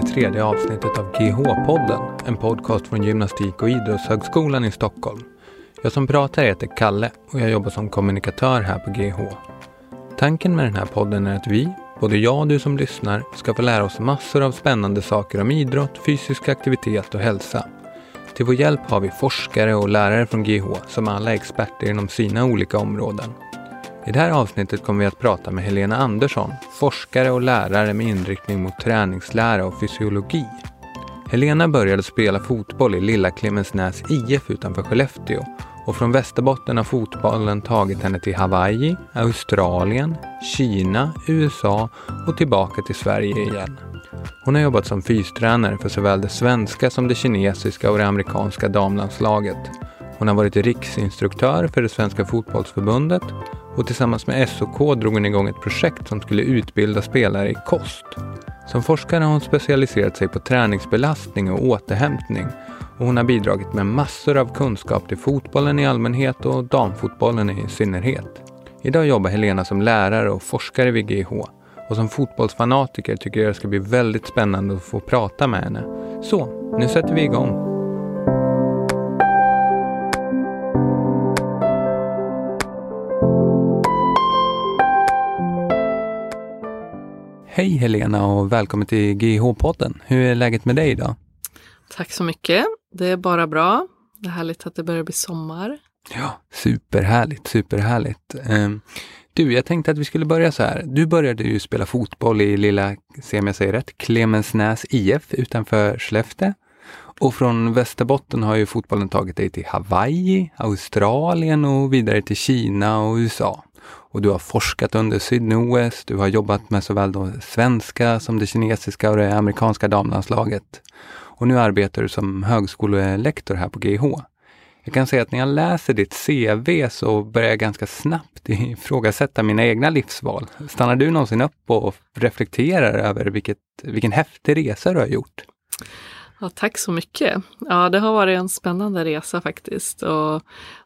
det tredje avsnittet av GH-podden, en podcast från Gymnastik och idrottshögskolan i Stockholm. Jag som pratar heter Kalle och jag jobbar som kommunikatör här på GH. Tanken med den här podden är att vi, både jag och du som lyssnar, ska få lära oss massor av spännande saker om idrott, fysisk aktivitet och hälsa. Till vår hjälp har vi forskare och lärare från GH som alla är experter inom sina olika områden. I det här avsnittet kommer vi att prata med Helena Andersson, forskare och lärare med inriktning mot träningslära och fysiologi. Helena började spela fotboll i lilla Clemensnäs IF utanför Skellefteå och från Västerbotten har fotbollen tagit henne till Hawaii, Australien, Kina, USA och tillbaka till Sverige igen. Hon har jobbat som fystränare för såväl det svenska som det kinesiska och det amerikanska damlandslaget. Hon har varit riksinstruktör för det svenska fotbollsförbundet och tillsammans med SOK drog hon igång ett projekt som skulle utbilda spelare i kost. Som forskare har hon specialiserat sig på träningsbelastning och återhämtning och hon har bidragit med massor av kunskap till fotbollen i allmänhet och damfotbollen i synnerhet. Idag jobbar Helena som lärare och forskare vid GH och som fotbollsfanatiker tycker jag det ska bli väldigt spännande att få prata med henne. Så, nu sätter vi igång. Hej Helena och välkommen till GH-podden. Hur är läget med dig idag? Tack så mycket. Det är bara bra. Det är härligt att det börjar bli sommar. Ja, superhärligt, superhärligt. Ehm, du, jag tänkte att vi skulle börja så här. Du började ju spela fotboll i lilla, se om jag säger rätt, Clemensnäs IF utanför Skellefteå. Och från Västerbotten har ju fotbollen tagit dig till Hawaii, Australien och vidare till Kina och USA. Och du har forskat under Sydney-OS, du har jobbat med såväl det svenska som det kinesiska och det amerikanska damlandslaget. Och nu arbetar du som högskolelektor här på GH. Jag kan säga att när jag läser ditt CV så börjar jag ganska snabbt ifrågasätta mina egna livsval. Stannar du någonsin upp och reflekterar över vilket, vilken häftig resa du har gjort? Ja, tack så mycket. Ja, det har varit en spännande resa faktiskt. Och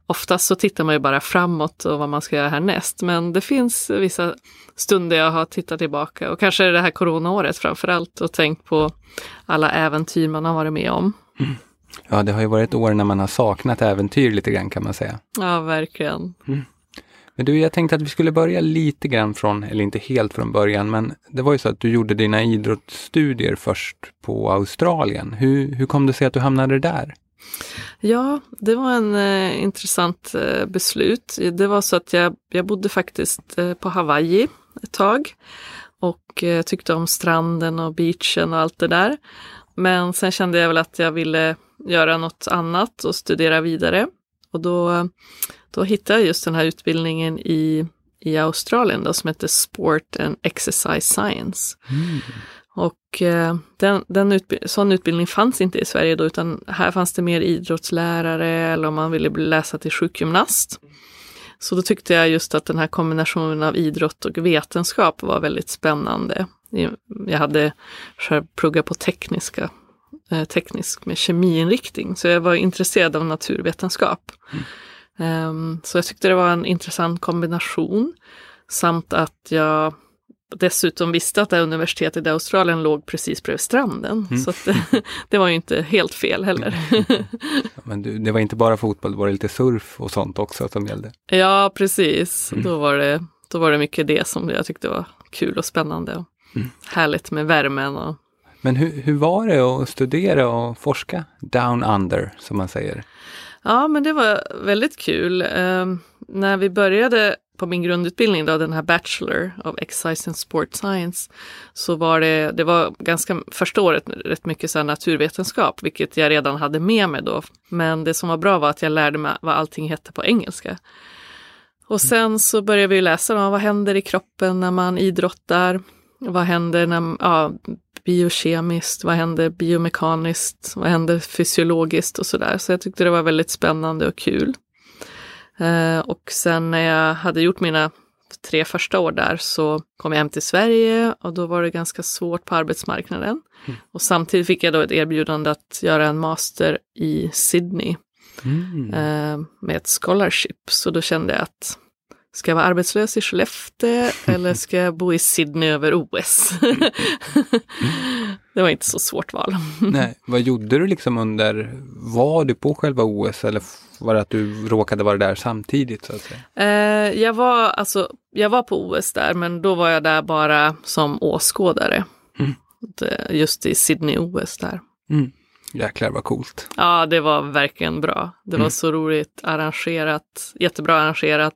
oftast så tittar man ju bara framåt och vad man ska göra härnäst. Men det finns vissa stunder jag har tittat tillbaka och kanske det här coronaåret framför allt och tänkt på alla äventyr man har varit med om. Mm. Ja, det har ju varit år när man har saknat äventyr lite grann kan man säga. Ja, verkligen. Mm. Men du, jag tänkte att vi skulle börja lite grann från, eller inte helt från början, men det var ju så att du gjorde dina idrottsstudier först på Australien. Hur, hur kom det sig att du hamnade där? Ja, det var en eh, intressant eh, beslut. Det var så att jag, jag bodde faktiskt eh, på Hawaii ett tag och eh, tyckte om stranden och beachen och allt det där. Men sen kände jag väl att jag ville göra något annat och studera vidare. Och då, då hittade jag just den här utbildningen i, i Australien då, som heter Sport and Exercise Science. Mm. Och eh, den, den utbild sån utbildning fanns inte i Sverige då, utan här fanns det mer idrottslärare eller om man ville läsa till sjukgymnast. Så då tyckte jag just att den här kombinationen av idrott och vetenskap var väldigt spännande. Jag hade själv pluggat på tekniska, eh, teknisk med kemiinriktning, så jag var intresserad av naturvetenskap. Mm. Um, så jag tyckte det var en intressant kombination. Samt att jag dessutom visste att det här universitetet i Australien låg precis bredvid stranden. Mm. Så det, det, var ju inte helt fel heller. Men du, det var inte bara fotboll, det var lite surf och sånt också som gällde? Ja, precis. Mm. Då, var det, då var det mycket det som jag tyckte var kul och spännande. Och mm. Härligt med värmen. Och... Men hur, hur var det att studera och forska down under, som man säger? Ja, men det var väldigt kul. Um, när vi började på min grundutbildning, då, den här Bachelor of Exercise and Sport Science, så var det, det var ganska första året rätt mycket så naturvetenskap, vilket jag redan hade med mig då. Men det som var bra var att jag lärde mig vad allting hette på engelska. Och sen så började vi läsa då, vad händer i kroppen när man idrottar? Vad händer när, ja, biokemiskt, vad händer biomekaniskt, vad händer fysiologiskt och sådär. Så jag tyckte det var väldigt spännande och kul. Eh, och sen när jag hade gjort mina tre första år där så kom jag hem till Sverige och då var det ganska svårt på arbetsmarknaden. Mm. Och samtidigt fick jag då ett erbjudande att göra en master i Sydney mm. eh, med ett scholarship. Så då kände jag att ska jag vara arbetslös i Skellefteå eller ska jag bo i Sydney över OS? det var inte så svårt val. Nej, vad gjorde du liksom under, var du på själva OS eller var det att du råkade vara där samtidigt? Så att säga? Eh, jag, var, alltså, jag var på OS där, men då var jag där bara som åskådare. Mm. Just i Sydney-OS där. Mm. Jäklar vad coolt. Ja, det var verkligen bra. Det var Mm. så roligt arrangerat, jättebra arrangerat.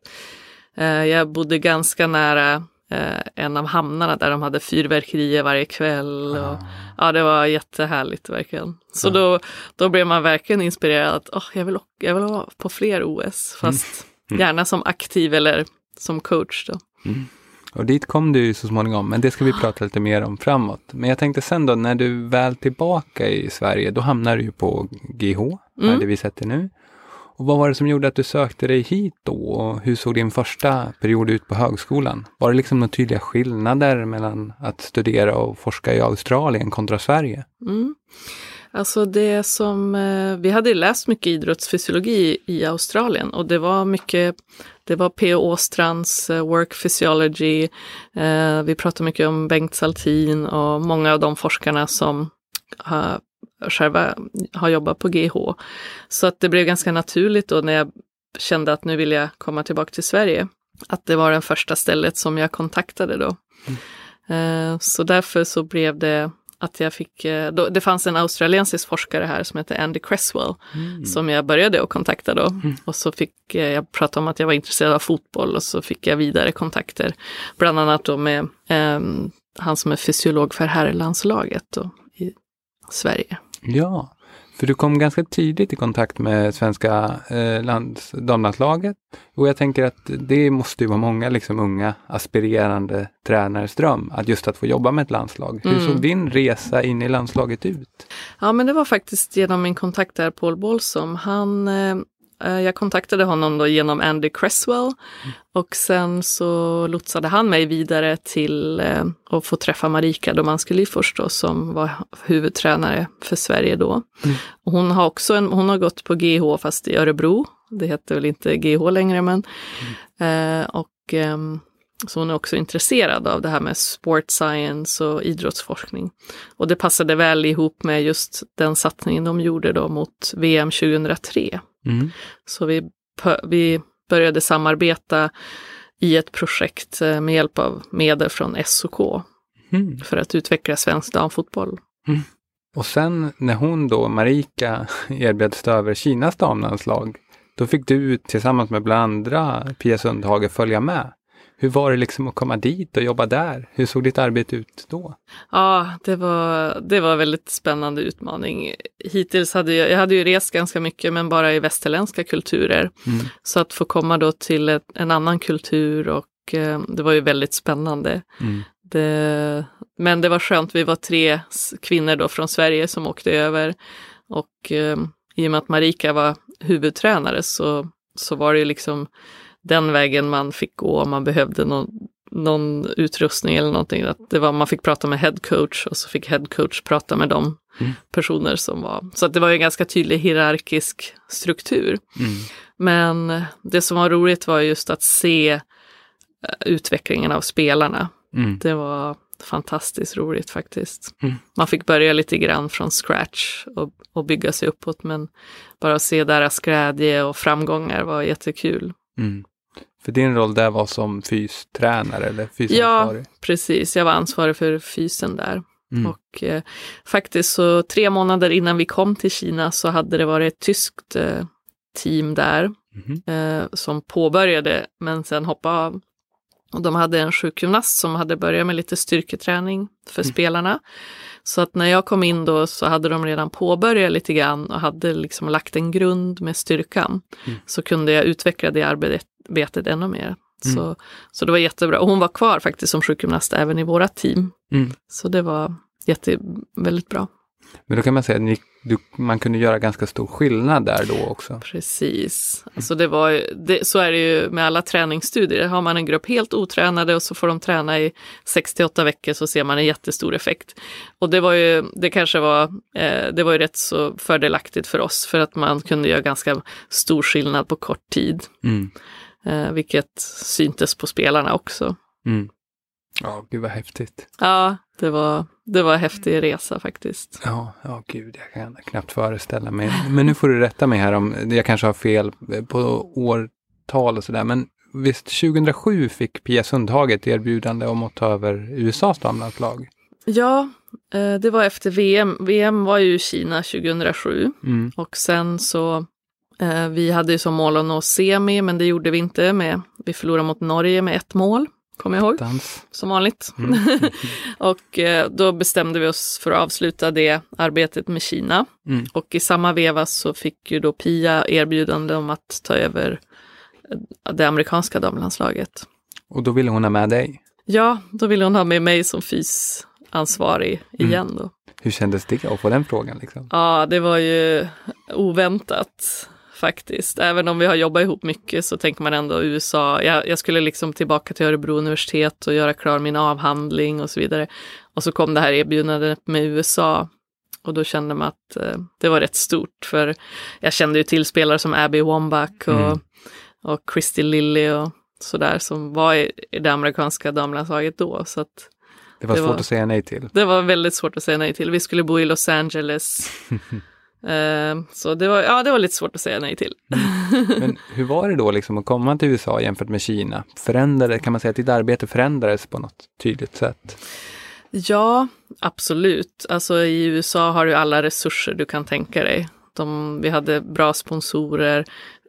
Eh, jag bodde ganska nära eh, en av hamnarna där de hade fyrverkerier varje kväll. Och, ja, det var jättehärligt verkligen. Så då, då blev man verkligen inspirerad att oh, jag, vill, jag vill vara på fler OS, fast Mm. gärna som aktiv eller som coach. Då. Och dit kom du ju så småningom, men det ska vi prata lite mer om framåt. Men jag tänkte sen då, när du väl tillbaka i Sverige, då hamnar du ju på GH, Mm. det vi sätter nu. Och vad var det som gjorde att du sökte dig hit då? Och hur såg din första period ut på högskolan? Var det liksom några tydliga skillnader mellan att studera och forska i Australien kontra Sverige? Mm. Alltså det som, eh, vi hade läst mycket idrottsfysiologi i Australien och det var mycket, det var P.O. Åstrands eh, Work Physiology, eh, vi pratade mycket om Bengt Saltin och många av de forskarna som själva har jobbat på GH. Så att det blev ganska naturligt då när jag kände att nu vill jag komma tillbaka till Sverige, att det var det första stället som jag kontaktade då. Eh, Så därför så blev det att jag fick, eh, då, det fanns en australiensisk forskare här som heter Andy Cresswell som jag började att kontakta då. Och så fick eh, jag prata om att jag var intresserad av fotboll och så fick jag vidare kontakter. Bland annat då med ehm, han som är fysiolog för herrlandslaget Sverige. Ja, för du kom ganska tidigt i kontakt med svenska eh, lands, damlandslaget. Och jag tänker att det måste ju vara många liksom, unga aspirerande tränares dröm, att just att få jobba med ett landslag. Hur Mm. såg din resa in i landslaget ut? Ja, men det var faktiskt genom min kontakt där, Paul Bolsom. Han, eh, eh, jag kontaktade honom då genom Andy Cresswell och sen så lotsade han mig vidare till eh, att få träffa Marika Domanski först då, som var huvudtränare för Sverige då. Mm. Hon har också en, hon har gått på GH fast i Örebro. Det heter väl inte GH längre men. Eh, och ehm, så hon är också intresserad av det här med sport science och idrottsforskning. Och det passade väl ihop med just den satsningen de gjorde då mot VM 2003. Mm. Så vi, vi började samarbeta i ett projekt eh, med hjälp av medel från SOK Mm. för att utveckla svensk damfotboll. Och sen när hon då, Marika, erbjöds ta över Kinas damlandslag, då fick du tillsammans med bland andra Pia Sundhage följa med. Hur var det liksom att komma dit och jobba där? Hur såg ditt arbete ut då? Ja, det var, det var en väldigt spännande utmaning. Hittills hade jag, jag hade ju rest ganska mycket men bara i västerländska kulturer. Mm. Så att få komma då till ett, en annan kultur och eh, det var ju väldigt spännande. Mm. Det, men det var skönt, vi var tre kvinnor då från Sverige som åkte över. Och eh, i och med att Marika var huvudtränare så, så var det ju liksom den vägen man fick gå om man behövde någon, någon utrustning eller någonting. Att det var, man fick prata med head coach och så fick head coach prata med de Mm. personer som var. Så att det var en ganska tydlig hierarkisk struktur. Mm. Men det som var roligt var just att se eh, utvecklingen av spelarna. Mm. Det var fantastiskt roligt faktiskt. Mm. Man fick börja lite grann från scratch och, och bygga sig uppåt men bara att se deras glädje och framgångar var jättekul. Mm. För din roll där var som fystränare eller Ja, fysansvarig? precis. Jag var ansvarig för fysen där. Mm. Och eh, faktiskt så tre månader innan vi kom till Kina så hade det varit ett tyskt eh, team där Mhm. eh, som påbörjade men sen hoppade av. Och de hade en sjukgymnast som hade börjat med lite styrketräning för Mm. spelarna. Så att när jag kom in då så hade de redan påbörjat lite grann och hade liksom lagt en grund med styrkan. Mm. Så kunde jag utveckla det arbetet ännu mer. Mm. Så, så det var jättebra. Och hon var kvar faktiskt som sjukgymnast även i våra team. Mm. Så det var jätte, väldigt bra. Men då kan man säga att ni, du, man kunde göra ganska stor skillnad där då också. Precis. Alltså det var, det, så är det ju med alla träningsstudier. Har man en grupp helt otränade och så får de träna i 68 veckor så ser man en jättestor effekt. Och det var ju, det kanske var, eh, det var ju rätt så fördelaktigt för oss för att man kunde göra ganska stor skillnad på kort tid. Mm. Eh, vilket syntes på spelarna också. Mm. Ja, gud vad häftigt. Ja, det var, det var en häftig resa faktiskt. Ja, ja, gud, jag kan knappt föreställa mig. Men nu får du rätta mig här om jag kanske har fel på årtal och sådär. Men visst, 2007 fick Pia Sundhage ett erbjudande om att ta över USAs damlandslag? Ja, eh, det var efter VM. VM var ju i Kina 2007 Mm. och sen så vi hade ju som mål att nå semi, men det gjorde vi inte med. Vi förlorade mot Norge med ett mål, kommer jag ihåg, Dans. som vanligt. Mm. och eh, då bestämde vi oss för att avsluta det arbetet med Kina. Mm. Och i samma veva så fick ju då Pia erbjudande om att ta över eh, det amerikanska damlandslaget. Och då ville hon ha med dig. Ja, då ville hon ha med mig som fysansvarig igen då. Hur kändes det att få den frågan? Liksom? Ja, det var ju oväntat faktiskt. Även om vi har jobbat ihop mycket så tänker man ändå USA. Jag, jag skulle liksom tillbaka till Örebro universitet och göra klar min avhandling och så vidare. Och så kom det här erbjudandet med USA. Och då kände man att eh, det var rätt stort för jag kände ju till spelare som Abby Wambach och, Mm. och Christy Lilly och sådär som var i, i det amerikanska damlandslaget då. Så att Det var Det svårt var- att säga nej till. det var väldigt svårt att säga nej till. Vi skulle bo i Los Angeles. Eh, så det var, ja, det var lite svårt att säga nej till. Men hur var det då liksom att komma till USA jämfört med Kina? Förändrade, kan man säga att ditt arbete förändrades på något tydligt sätt? Ja, absolut. Alltså i USA har du alla resurser du kan tänka dig. De, vi hade bra sponsorer.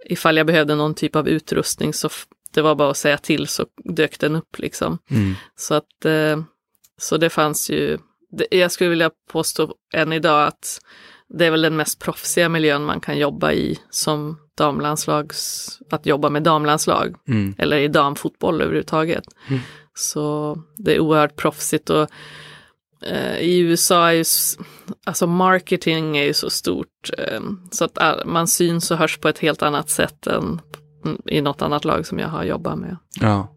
Ifall jag behövde någon typ av utrustning så det var bara att säga till så dök den upp liksom. Mm. Så att eh, så det fanns ju, jag skulle vilja påstå än idag att det är väl den mest proffsiga miljön man kan jobba i som damlandslags, att jobba med damlandslag Mm. eller i damfotboll överhuvudtaget. Mm. Så det är oerhört proffsigt och eh, i USA är ju, alltså marketing är ju så stort eh, så att man syns och hörs på ett helt annat sätt än i något annat lag som jag har jobbat med. Ja.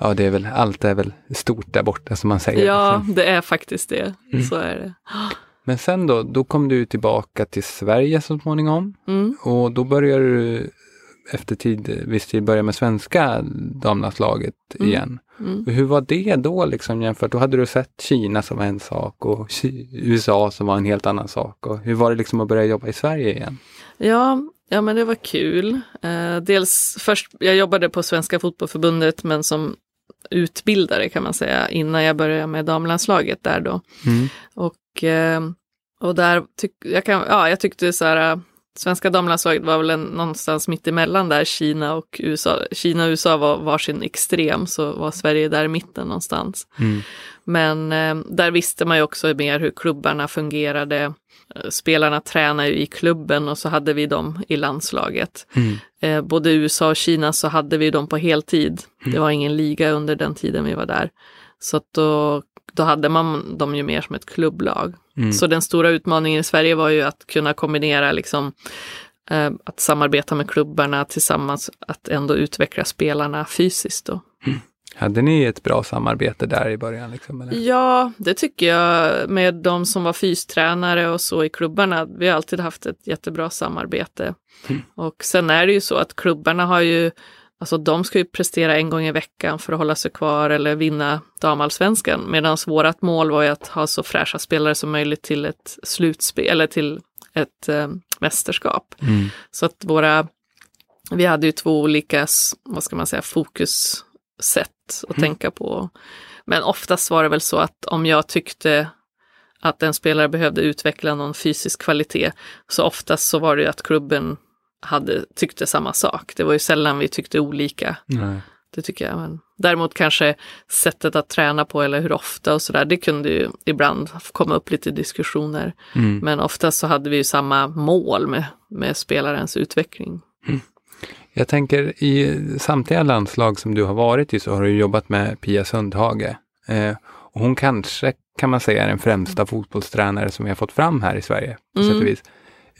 Ja. det är väl, allt är väl stort där borta som man säger. Ja, liksom. det är faktiskt det. Mm. Så är det. Men sen då, då kom du tillbaka till Sverige så småningom Mm. och då började du efter tid, viss tid börja med svenska damlandslaget Mm. igen. Mm. Hur var det då liksom jämfört? Då hade du sett Kina som en sak och USA som var en helt annan sak. Och hur var det liksom att börja jobba i Sverige igen? Ja, ja, men det var kul. Eh, dels först, jag jobbade på Svenska Fotbollförbundet men som utbildare kan man säga innan jag började med damlandslaget där då. Mm. Och, och där tyck, jag, kan, ja, jag tyckte så här, eh, svenska damlandslaget var väl en, någonstans mitt emellan där Kina och USA. Kina och USA var varsin extrem så var Sverige där i mitten någonstans. Mm. Men eh, där visste man ju också mer hur klubbarna fungerade. Eh, Spelarna tränade ju i klubben och så hade vi dem i landslaget. Mm. Eh, både USA och Kina så hade vi dem på heltid. Det var ingen liga under den tiden vi var där. Så att då, då hade man dem ju mer som ett klubblag. Mm. Så den stora utmaningen i Sverige var ju att kunna kombinera liksom eh, att samarbeta med klubbarna tillsammans, att ändå utveckla spelarna fysiskt då. Hade ni ett bra samarbete där i början? Liksom, eller? Ja, det tycker jag med de som var fystränare och så i klubbarna. Vi har alltid haft ett jättebra samarbete. Mm. Och sen är det ju så att klubbarna har ju, alltså de ska ju prestera en gång i veckan för att hålla sig kvar eller vinna damallsvenskan. Medan vårt mål var ju att ha så fräscha spelare som möjligt till ett slutspel eller till ett eh, mästerskap. Mm. Så att våra, vi hade ju två olika, vad ska man säga, fokussätt att Mm. tänka på. Men oftast var det väl så att om jag tyckte att en spelare behövde utveckla någon fysisk kvalitet, så oftast så var det ju att klubben hade, tyckte samma sak. Det var ju sällan vi tyckte olika. Nej. Det tycker jag. Men däremot kanske sättet att träna på eller hur ofta och sådär, det kunde ju ibland komma upp lite diskussioner. Mm. Men oftast så hade vi ju samma mål med, med spelarens utveckling. Jag tänker i samtliga landslag som du har varit i så har du jobbat med Pia Sundhage. Eh, och hon kanske kan man säga är den främsta fotbollstränare som vi har fått fram här i Sverige. på Mm. sätt och vis.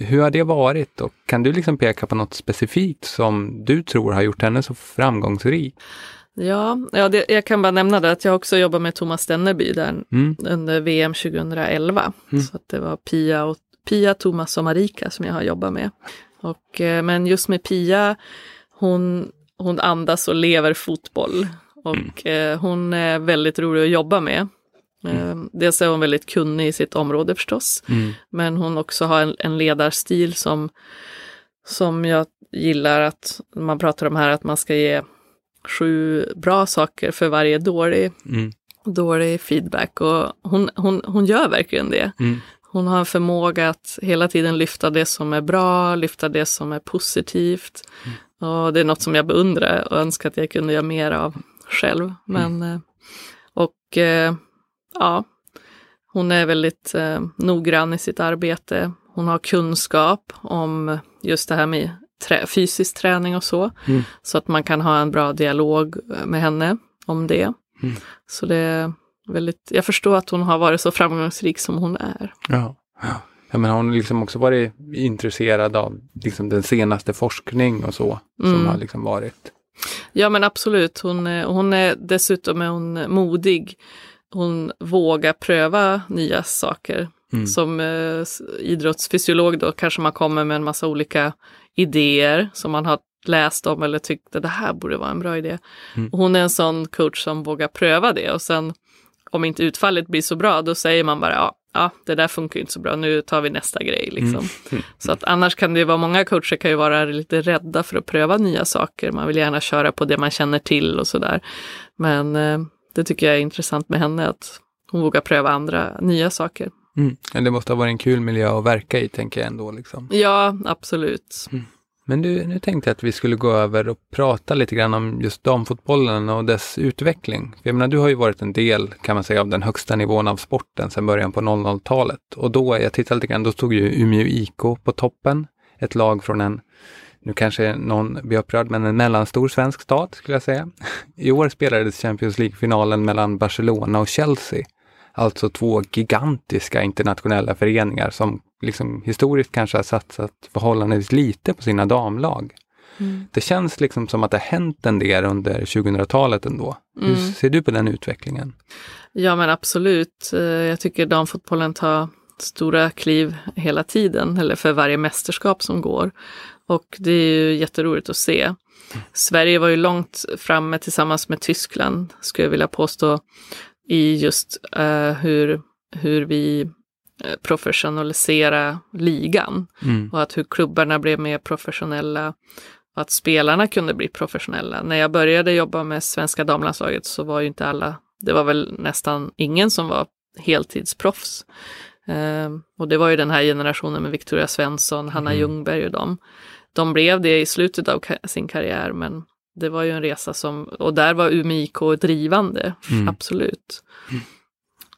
Hur har det varit och kan du liksom peka på något specifikt som du tror har gjort henne så framgångsrik? Ja, ja det, jag kan bara nämna det att jag också jobbar med Thomas Stennerby där Mm. under VM 2011. Mm. Så att det var Pia, och, Pia, Thomas och Marika som jag har jobbat med. Och, eh, men just med Pia, hon, hon andas och lever fotboll. Och eh, hon är väldigt rolig att jobba med. Eh, dels är hon väldigt kunnig i sitt område förstås. Mm. Men hon också har en, en ledarstil som, som jag gillar att man pratar om här att man ska ge sju bra saker för varje dålig, Mm. dålig feedback. Och hon, hon, hon gör verkligen det. Mm. Hon har en förmåga att hela tiden lyfta det som är bra, lyfta det som är positivt. Och det är något som jag beundrar och önskar att jag kunde göra mer av själv. Men, eh, och eh, ja, hon är väldigt eh, noggrann i sitt arbete. Hon har kunskap om just det här med trä, fysisk träning och så. Mm. Så att man kan ha en bra dialog med henne om det. Mm. Så det är väldigt, jag förstår att hon har varit så framgångsrik som hon är. Ja. ja. Ja, men har hon liksom också varit intresserad av liksom den senaste forskning och så som Mm. har liksom varit? Ja men absolut, hon, är- hon är dessutom är hon modig. Hon vågar pröva nya saker. Mm. Som eh, idrottsfysiolog då kanske man kommer med en massa olika idéer som man har läst om eller tyckte det här borde vara en bra idé. Mm. Hon är en sån coach som vågar pröva det och sen om inte utfallet blir så bra då säger man bara ja, ja det där funkar inte så bra, nu tar vi nästa grej liksom. Mm. Så att annars kan det vara, många coacher kan ju vara lite rädda för att pröva nya saker. Man vill gärna köra på det man känner till och sådär. Men eh, det tycker jag är intressant med henne, att hon vågar pröva andra nya saker. Mm. Men det måste ha varit en kul miljö att verka i, tänker jag ändå. Liksom. Ja, absolut. Men du, nu tänkte jag att vi skulle gå över och prata lite grann om just damfotbollen och dess utveckling. För jag menar, du har ju varit en del, kan man säga, av den högsta nivån av sporten sedan början på 00-talet. Och då, jag tittade lite grann, då stod ju Umeå IK på toppen. Ett lag från en, nu kanske någon blir upprörd, men en mellanstor svensk stad skulle jag säga. I år spelades Champions League-finalen mellan Barcelona och Chelsea. Alltså två gigantiska internationella föreningar som liksom historiskt kanske har satsat förhållandevis lite på sina damlag. Mm. Det känns liksom som att det har hänt en del under 2000-talet ändå. Hur Mm. ser du på den utvecklingen? Ja, men absolut. Eh, Jag tycker damfotbollen tar stora kliv hela tiden, eller för varje mästerskap som går. Och det är ju jätteroligt att se. Sverige var ju långt framme tillsammans med Tyskland, skulle jag vilja påstå, i just eh, hur, hur vi eh, professionaliserar ligan. Mm. och att hur klubbarna blev mer professionella och att spelarna kunde bli professionella. När jag började jobba med svenska damlandslaget så var ju inte alla, det var väl nästan ingen som var heltidsproffs. Ehm, och det var ju den här generationen med Victoria Svensson, Hanna Mm. Ljungberg och dem. De blev det i slutet av sin karriär, men det var ju en resa som, och där var Umeå IK drivande, Mm. absolut.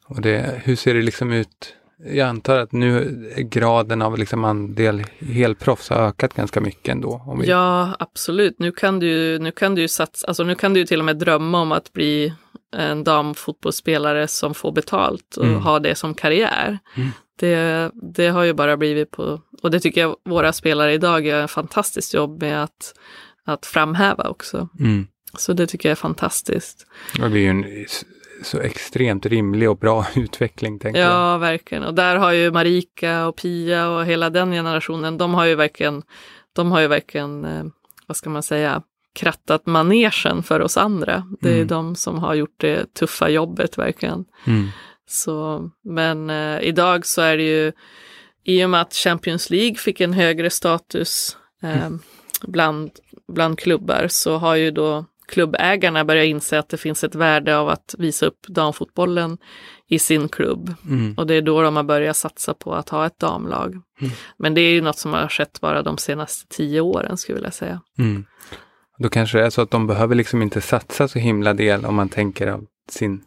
Och det, hur ser det liksom ut? Jag antar att nu graden av liksom andel helproffs har ökat ganska mycket ändå. Vi, Ja, absolut. Nu kan du, ju- nu kan du ju satsa, alltså nu kan du till och med drömma om att bli en damfotbollsspelare som får betalt och Mm. ha det som karriär. Mm. Det, det har ju bara blivit på, och det tycker jag våra spelare idag gör ett fantastiskt jobb med att, att framhäva också. Mm. Så det tycker jag är fantastiskt. Och det är ju en så extremt rimlig och bra utveckling, tänker jag. Ja, verkligen. Och där har ju Marika och Pia och hela den generationen, de har ju verkligen, de har ju verkligen, eh, vad ska man säga, krattat manegen för oss andra. Det är Mm. de som har gjort det tuffa jobbet verkligen. Mm. Så, men eh, idag så är det ju, i och med att Champions League fick en högre status eh, bland, bland klubbar så har ju då klubbägarna börjat inse att det finns ett värde av att visa upp damfotbollen i sin klubb. Mm. Och det är då de har börjat satsa på att ha ett damlag. Mm. Men det är ju något som har skett bara de senaste tio åren skulle jag vilja säga. Mm. Då kanske det är så att de behöver liksom inte satsa så himla del om man tänker av sin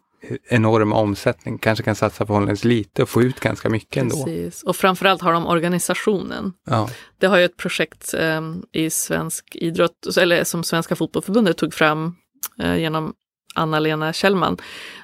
enorma omsättning. Kanske kan satsa förhållandevis lite och få ut ganska mycket ändå. Precis. Och framförallt har de organisationen. Ja. Det har ju ett projekt eh, i svensk idrott, eller som Svenska fotbollförbundet tog fram eh, genom Anna-Lena Kjellman.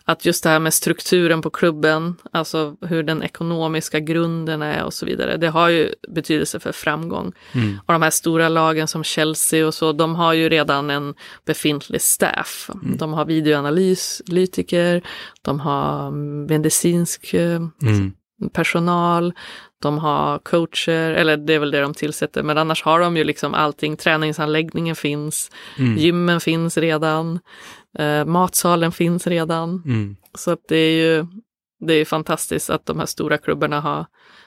Att just det här med strukturen på klubben, alltså hur den ekonomiska grunden är och så vidare. Det har ju betydelse för framgång. Mm. Och de här stora lagen som Chelsea och så, de har ju redan en befintlig staff. De har videoanalytiker, de har medicinsk eh, Mm. personal, De har coacher, eller det är väl det de tillsätter, men annars har de ju liksom allting. Träningsanläggningen finns, Mm. gymmen finns redan, eh, matsalen finns redan. Mm. Så att det är ju det är fantastiskt att de här stora klubbarna har,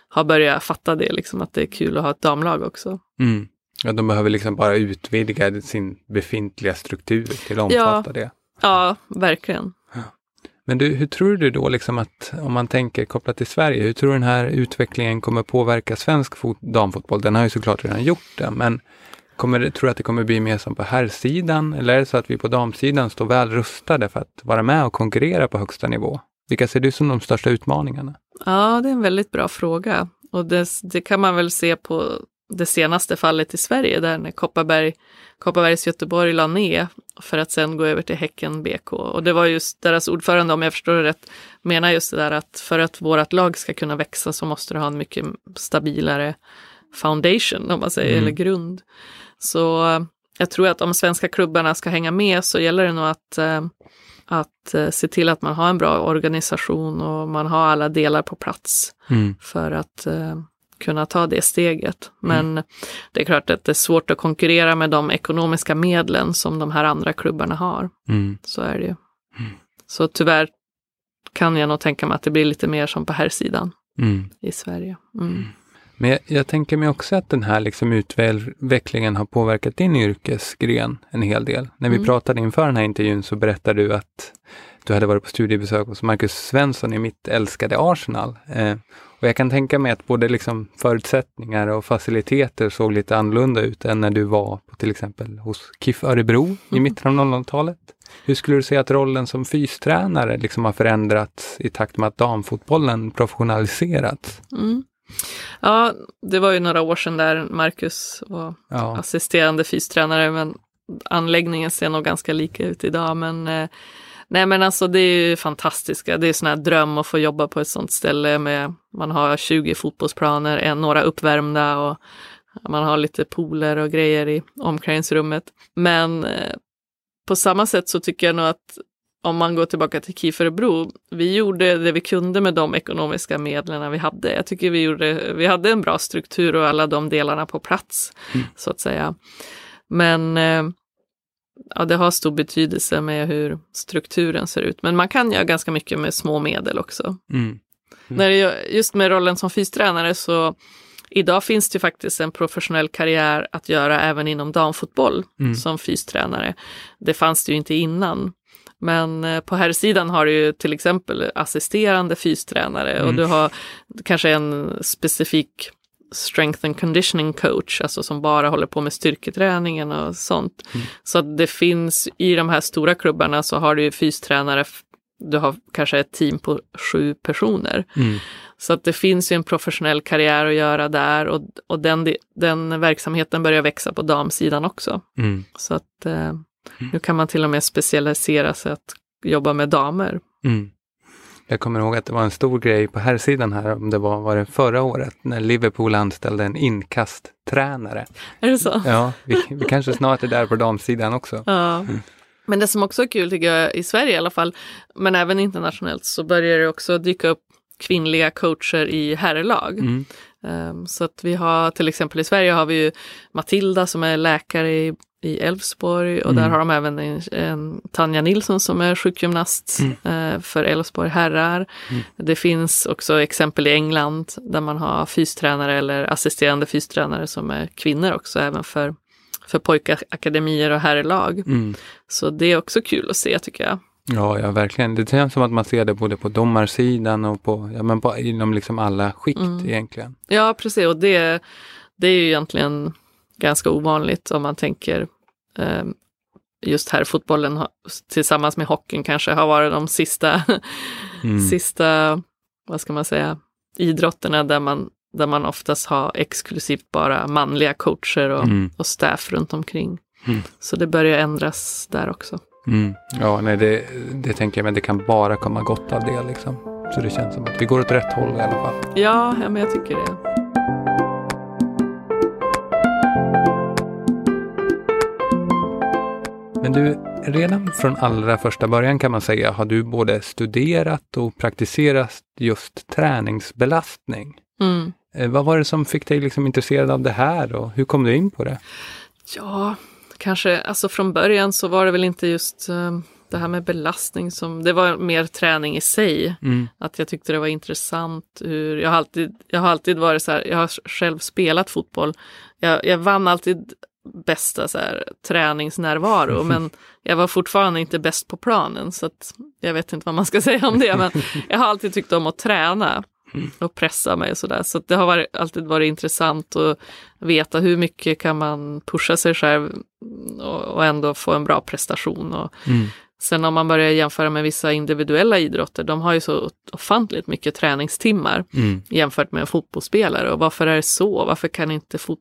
har börjat fatta det, liksom, att det är kul att ha ett damlag också. Mm. Ja, de behöver liksom bara utvidga sin befintliga struktur till att omfatta det. Ja, verkligen. Men du, hur tror du då liksom att, om man tänker kopplat till Sverige, hur tror du den här utvecklingen kommer påverka svensk fot- damfotboll? Den har ju såklart redan gjort det, men kommer tror du att det kommer bli mer som på herrsidan? Eller är det så att vi på damsidan står väl rustade för att vara med och konkurrera på högsta nivå? Vilka ser du som de största utmaningarna? Ja, det är en väldigt bra fråga. Och det, det kan man väl se på det senaste fallet i Sverige där när Kopparberg, Kopparbergs Göteborg la ner för att sen gå över till Häcken BK. Och det var just deras ordförande, om jag förstår det rätt, menar just det där att för att vårt lag ska kunna växa så måste det ha en mycket stabilare foundation, om man säger, Mm. eller grund. Så eh, jag tror att om svenska klubbarna ska hänga med så gäller det nog att eh, att eh, se till att man har en bra organisation och man har alla delar på plats Mm. för att kunna ta det steget. Men det är klart att det är svårt att konkurrera med de ekonomiska medlen som de här andra klubbarna har. Mm. Så är det ju. Så tyvärr kan jag nog tänka mig att det blir lite mer som på här sidan Mm. i Sverige. Men jag, jag tänker mig också att den här liksom utvecklingen har påverkat din yrkesgren en hel del. När vi Mm. pratade inför den här intervjun så berättade du att du hade varit på studiebesök hos Marcus Svensson i mitt älskade Arsenal. Eh, och jag kan tänka mig att både liksom förutsättningar och faciliteter såg lite annorlunda ut än när du var på till exempel hos KIF Örebro i Mm. mitten av 00-talet. Hur skulle du säga att rollen som fystränare liksom har förändrats i takt med att damfotbollen professionaliserats? Mm. Ja, det var ju några år sedan där Marcus var Ja. assisterande fystränare, men anläggningen ser nog ganska lika ut idag. Men eh, nej, men alltså det är ju fantastiska. Det är sån här dröm att få jobba på ett sånt ställe med, man har 20 fotbollsplaner, en, några uppvärmda och man har lite pooler och grejer i omklädningsrummet. Men eh, på samma sätt så tycker jag nog att om man går tillbaka till KIF Örebro, vi gjorde det vi kunde med de ekonomiska medlen vi hade. Jag tycker vi gjorde, vi hade en bra struktur och alla de delarna på plats, så att säga. Men eh, ja, det har stor betydelse med hur strukturen ser ut. Men man kan göra ganska mycket med små medel också. Mm. När det, just med rollen som fystränare så idag finns det faktiskt en professionell karriär att göra även inom damfotboll Mm. som fystränare. Det fanns det ju inte innan. Men eh, på här sidan har du ju till exempel assisterande fystränare och Mm. du har kanske en specifik strength and conditioning coach, alltså som bara håller på med styrketräningen och sånt. Mm. Så att det finns i de här stora klubbarna så har du ju fystränare, du har kanske ett team på sju personer. Mm. Så att det finns ju en professionell karriär att göra där och, och den, den verksamheten börjar växa på damsidan också. Mm. Så att eh, nu kan man till och med specialisera sig att jobba med damer. Mm. Jag kommer ihåg att det var en stor grej på här sidan här, om det var, var det förra året, när Liverpool anställde en inkasttränare. Är det så? Ja, vi, vi kanske snart är där på damsidan också. Ja. Men det som också är kul tycker jag, i Sverige i alla fall, men även internationellt, så börjar det också dyka upp kvinnliga coacher i herrlag. Mm. Um, så att vi har till exempel i Sverige har vi ju Matilda som är läkare i i Elfsborg och där Mm. har de även en, en Tanja Nilsson som är sjukgymnast eh, för Elfsborg herrar. Mm. Det finns också exempel i England där man har fystränare eller assisterande fystränare som är kvinnor också även för, för pojkakademier och herrlag. Mm. Så det är också kul att se tycker jag. Ja, ja, verkligen. Det känns som att man ser det både på domarsidan och på, ja, men på, inom liksom alla skikt Mm. egentligen. Ja, precis. Och det, det är ju egentligen ganska ovanligt om man tänker eh, just här fotbollen tillsammans med hockeyn kanske har varit de sista, Mm. sista, vad ska man säga, idrotterna där man, där man oftast har exklusivt bara manliga coacher och, Mm. och staff runt omkring. Mm. Så det börjar ändras där också. Mm. Ja, nej, det, det tänker jag, men det kan bara komma gott av det liksom. Så det känns som att vi går åt rätt håll i alla fall. Ja, ja men jag tycker det. Men du, redan från allra första början kan man säga har du både studerat och praktiserat just träningsbelastning. Mm. Eh, vad var det som fick dig liksom intresserad av det här och hur kom du in på det? Ja, kanske, alltså från början så var det väl inte just uh, det här med belastning som, det var mer träning i sig. Mm. Att jag tyckte det var intressant hur, jag har alltid, jag har alltid varit så här, jag har själv spelat fotboll. Jag, jag vann alltid bästa så här, träningsnärvaro men jag var fortfarande inte bäst på planen så att jag vet inte vad man ska säga om det men jag har alltid tyckt om att träna och pressa mig och sådär så det har varit, alltid varit intressant att veta hur mycket kan man pusha sig själv och, och ändå få en bra prestation. Och, Mm. Sen om man börjar jämföra med vissa individuella idrotter, de har ju så ofantligt mycket träningstimmar Mm. jämfört med en fotbollsspelare. Och varför är det så? Varför kan inte fot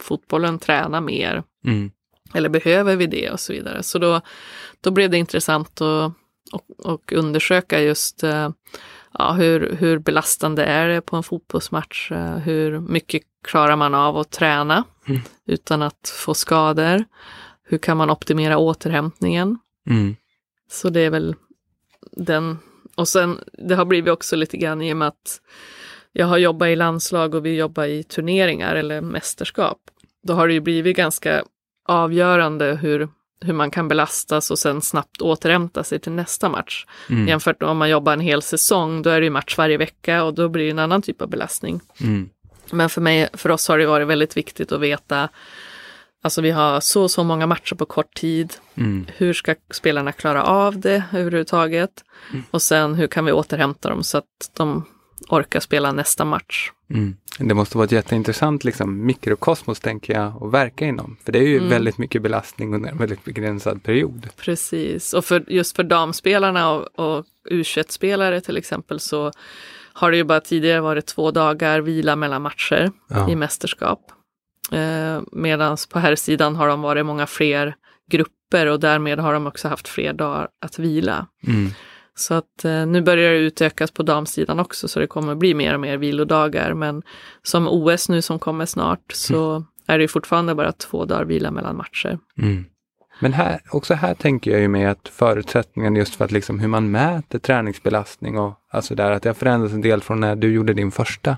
fotbollen träna mer? Mm. Eller behöver vi det och så vidare. Så då, då blev det intressant att och, och undersöka just eh, ja, hur, hur belastande är det på en fotbollsmatch? Eh, hur mycket klarar man av att träna Mm. utan att få skador? Hur kan man optimera återhämtningen? Mm. Så det är väl den. Och sen, det har blivit också lite grann i och med att jag har jobbat i landslag och vi jobbar i turneringar eller mästerskap. Då har det ju blivit ganska avgörande hur, hur man kan belastas och sen snabbt återhämta sig till nästa match. Mm. Jämfört med om man jobbar en hel säsong, då är det ju match varje vecka och då blir det en annan typ av belastning. Mm. Men för mig, för oss har det varit väldigt viktigt att veta, alltså vi har så och så många matcher på kort tid. Mm. Hur ska spelarna klara av det överhuvudtaget? Och sen hur kan vi återhämta dem så att de orkar spela nästa match? Mm. Det måste vara ett jätteintressant liksom, mikrokosmos tänker jag att verka inom. För det är ju Mm. väldigt mycket belastning under en väldigt begränsad period. Precis, och för, just för damspelarna och, och U21-spelare till exempel så har det ju bara tidigare varit två dagar vila mellan matcher Ja. i mästerskap. Eh, Medan på här sidan har de varit många fler grupper och därmed har de också haft fler dagar att vila. Mm. Så att eh, nu börjar det utökas på damsidan också så det kommer bli mer och mer vilodagar. Men som OS nu som kommer snart så är det fortfarande bara två dagar vila mellan matcher. Mm. Men här, också här tänker jag ju med att förutsättningen just för att liksom hur man mäter träningsbelastning och alltså där att det har förändrats en del från när du gjorde din första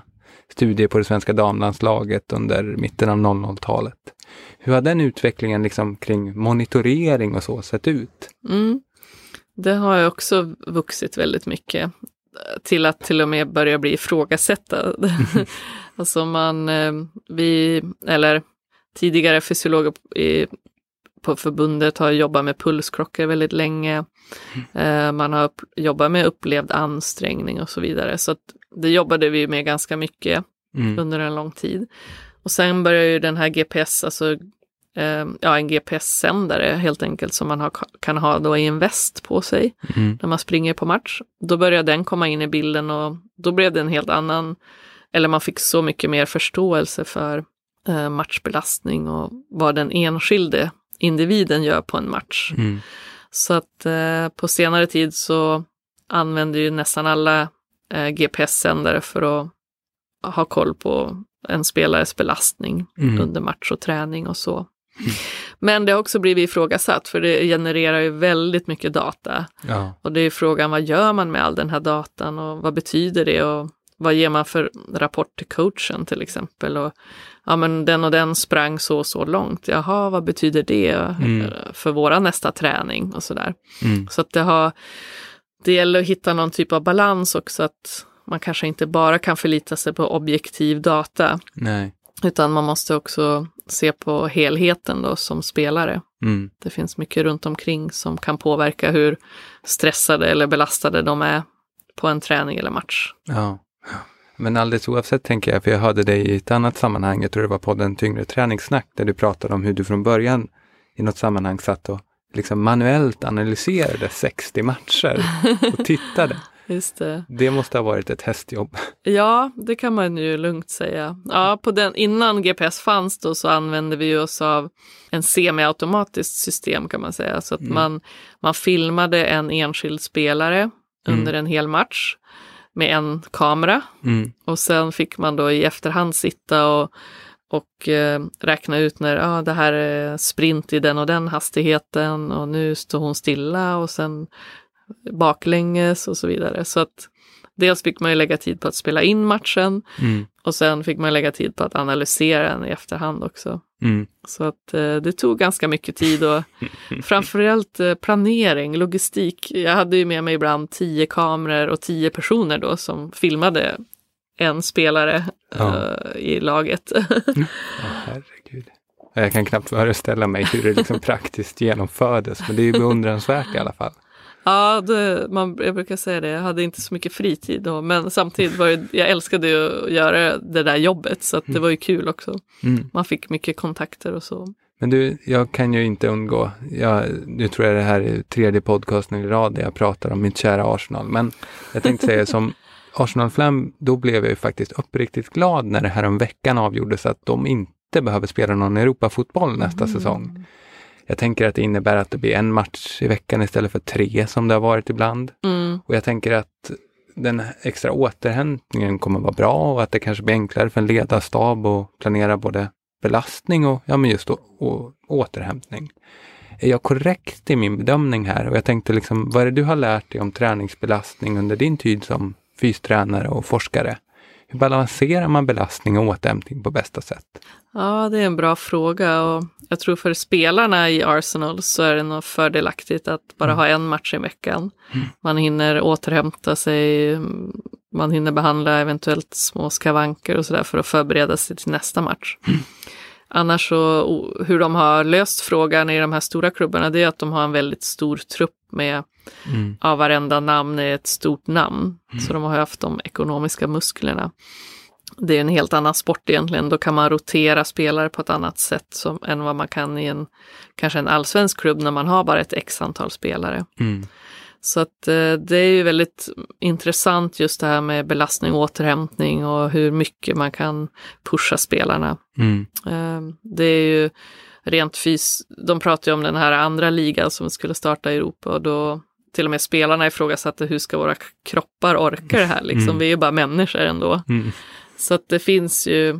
studie på det svenska damlandslaget under mitten av 00-talet. Hur har den utvecklingen liksom kring monitorering och så sett ut? Mm. Det har ju också vuxit väldigt mycket eh, till att till och med börja bli ifrågasätta. alltså man, eh, vi, eller tidigare fysiologer i, på förbundet har jobbat med pulsklockor väldigt länge. Eh, Man har upp, jobbat med upplevd ansträngning och så vidare. Så det jobbade vi med ganska mycket Mm. under en lång tid. Och sen börjar ju den här GPS, alltså eh, ja, en GPS-sändare helt enkelt som man har, kan ha då i en väst på sig Mm. när man springer på match. Då börjar den komma in i bilden och då blev det en helt annan, eller man fick så mycket mer förståelse för eh, matchbelastning och vad den enskilde individen gör på en match. Mm. Så att eh, på senare tid så använder ju nästan alla eh, GPS-sändare för att ha koll på en spelares belastning Mm. under match och träning och så. Men det har också blivit ifrågasatt för det genererar ju väldigt mycket data. Ja. Och det är frågan vad gör man med all den här datan och vad betyder det och vad ger man för rapport till coachen till exempel. Och, ja men den och den sprang så och så långt. Jaha, vad betyder det Mm. för våra nästa träning och sådär. Mm. Så att det har, det gäller att hitta någon typ av balans också att man kanske inte bara kan förlita sig på objektiv data Nej. Utan man måste också se på helheten då som spelare. Mm. Det finns mycket runt omkring som kan påverka hur stressade eller belastade de är på en träning eller match. Ja. Men alldeles oavsett tänker jag, för jag hörde dig i ett annat sammanhang, jag tror det var podden Tyngre träningssnack, där du pratade om hur du från början i något sammanhang satt och liksom manuellt analyserade 60 matcher och tittade. Just det. Det måste ha varit ett hästjobb. Ja, det kan man ju lugnt säga. Ja, på den, innan GPS fanns då så använde vi oss av en semiautomatiskt system kan man säga. Så att Mm. man, man filmade en enskild spelare under en hel match med en kamera Mm. och sen fick man då i efterhand sitta och, och eh, räkna ut när ah, det här är sprint i den och den hastigheten och nu står hon stilla och sen baklänges och så vidare. Så att dels fick man ju lägga tid på att spela in matchen Mm. och sen fick man lägga tid på att analysera den i efterhand också. Mm. Så att eh, det tog ganska mycket tid och framförallt eh, planering, logistik. Jag hade ju med mig ibland tio kameror och tio personer då som filmade en spelare Ja. eh, i laget. Åh, herregud. Jag kan knappt föreställa mig hur det liksom praktiskt genomfördes, men det är ju beundransvärt i alla fall. Ja, det, man, jag brukar säga det, jag hade inte så mycket fritid då, men samtidigt var det, jag älskade ju att göra det där jobbet så att det var ju kul också. Mm. Man fick mycket kontakter och så. Men du, jag kan ju inte undgå, jag, nu tror jag det här är tredje podcasten i rad där jag pratar om mitt kära Arsenal, men jag tänkte säga som Arsenal-flam, då blev jag ju faktiskt uppriktigt glad när det här om veckan avgjordes att de inte behöver spela någon Europafotboll nästa säsong. Jag tänker att det innebär att det blir en match i veckan istället för tre som det har varit ibland. Mm. Och jag tänker att den extra återhämtningen kommer vara bra och att det kanske blir enklare för en ledarstab att planera både belastning och, ja, men just å, å, återhämtning. Är jag korrekt i min bedömning här? Och jag tänkte liksom, vad är det du har lärt dig om träningsbelastning under din tid som fystränare och forskare? Hur balanserar man belastning och återhämtning på bästa sätt? Ja, det är en bra fråga och jag tror för spelarna i Arsenal så är det nog fördelaktigt att bara ha en match i veckan. Man hinner återhämta sig, man hinner behandla eventuellt små skavanker och sådär för att förbereda sig till nästa match. Annars så, hur de har löst frågan i de här stora klubbarna, det är att de har en väldigt stor trupp med, Mm. ja, varenda namn är ett stort namn. Så de har haft de ekonomiska musklerna. Det är en helt annan sport egentligen. Då kan man rotera spelare på ett annat sätt som, än vad man kan i en kanske en allsvensk klubb när man har bara ett x antal spelare. Mm. Så att eh, det är ju väldigt intressant just det här med belastning och återhämtning och hur mycket man kan pusha spelarna. Mm. Eh, det är ju rent fys, de pratar ju om den här andra ligan som skulle starta i Europa och då till och med spelarna ifrågasatte hur ska våra kroppar orka det här liksom. Mm. Vi är ju bara människor ändå. Mm. Så att det finns ju,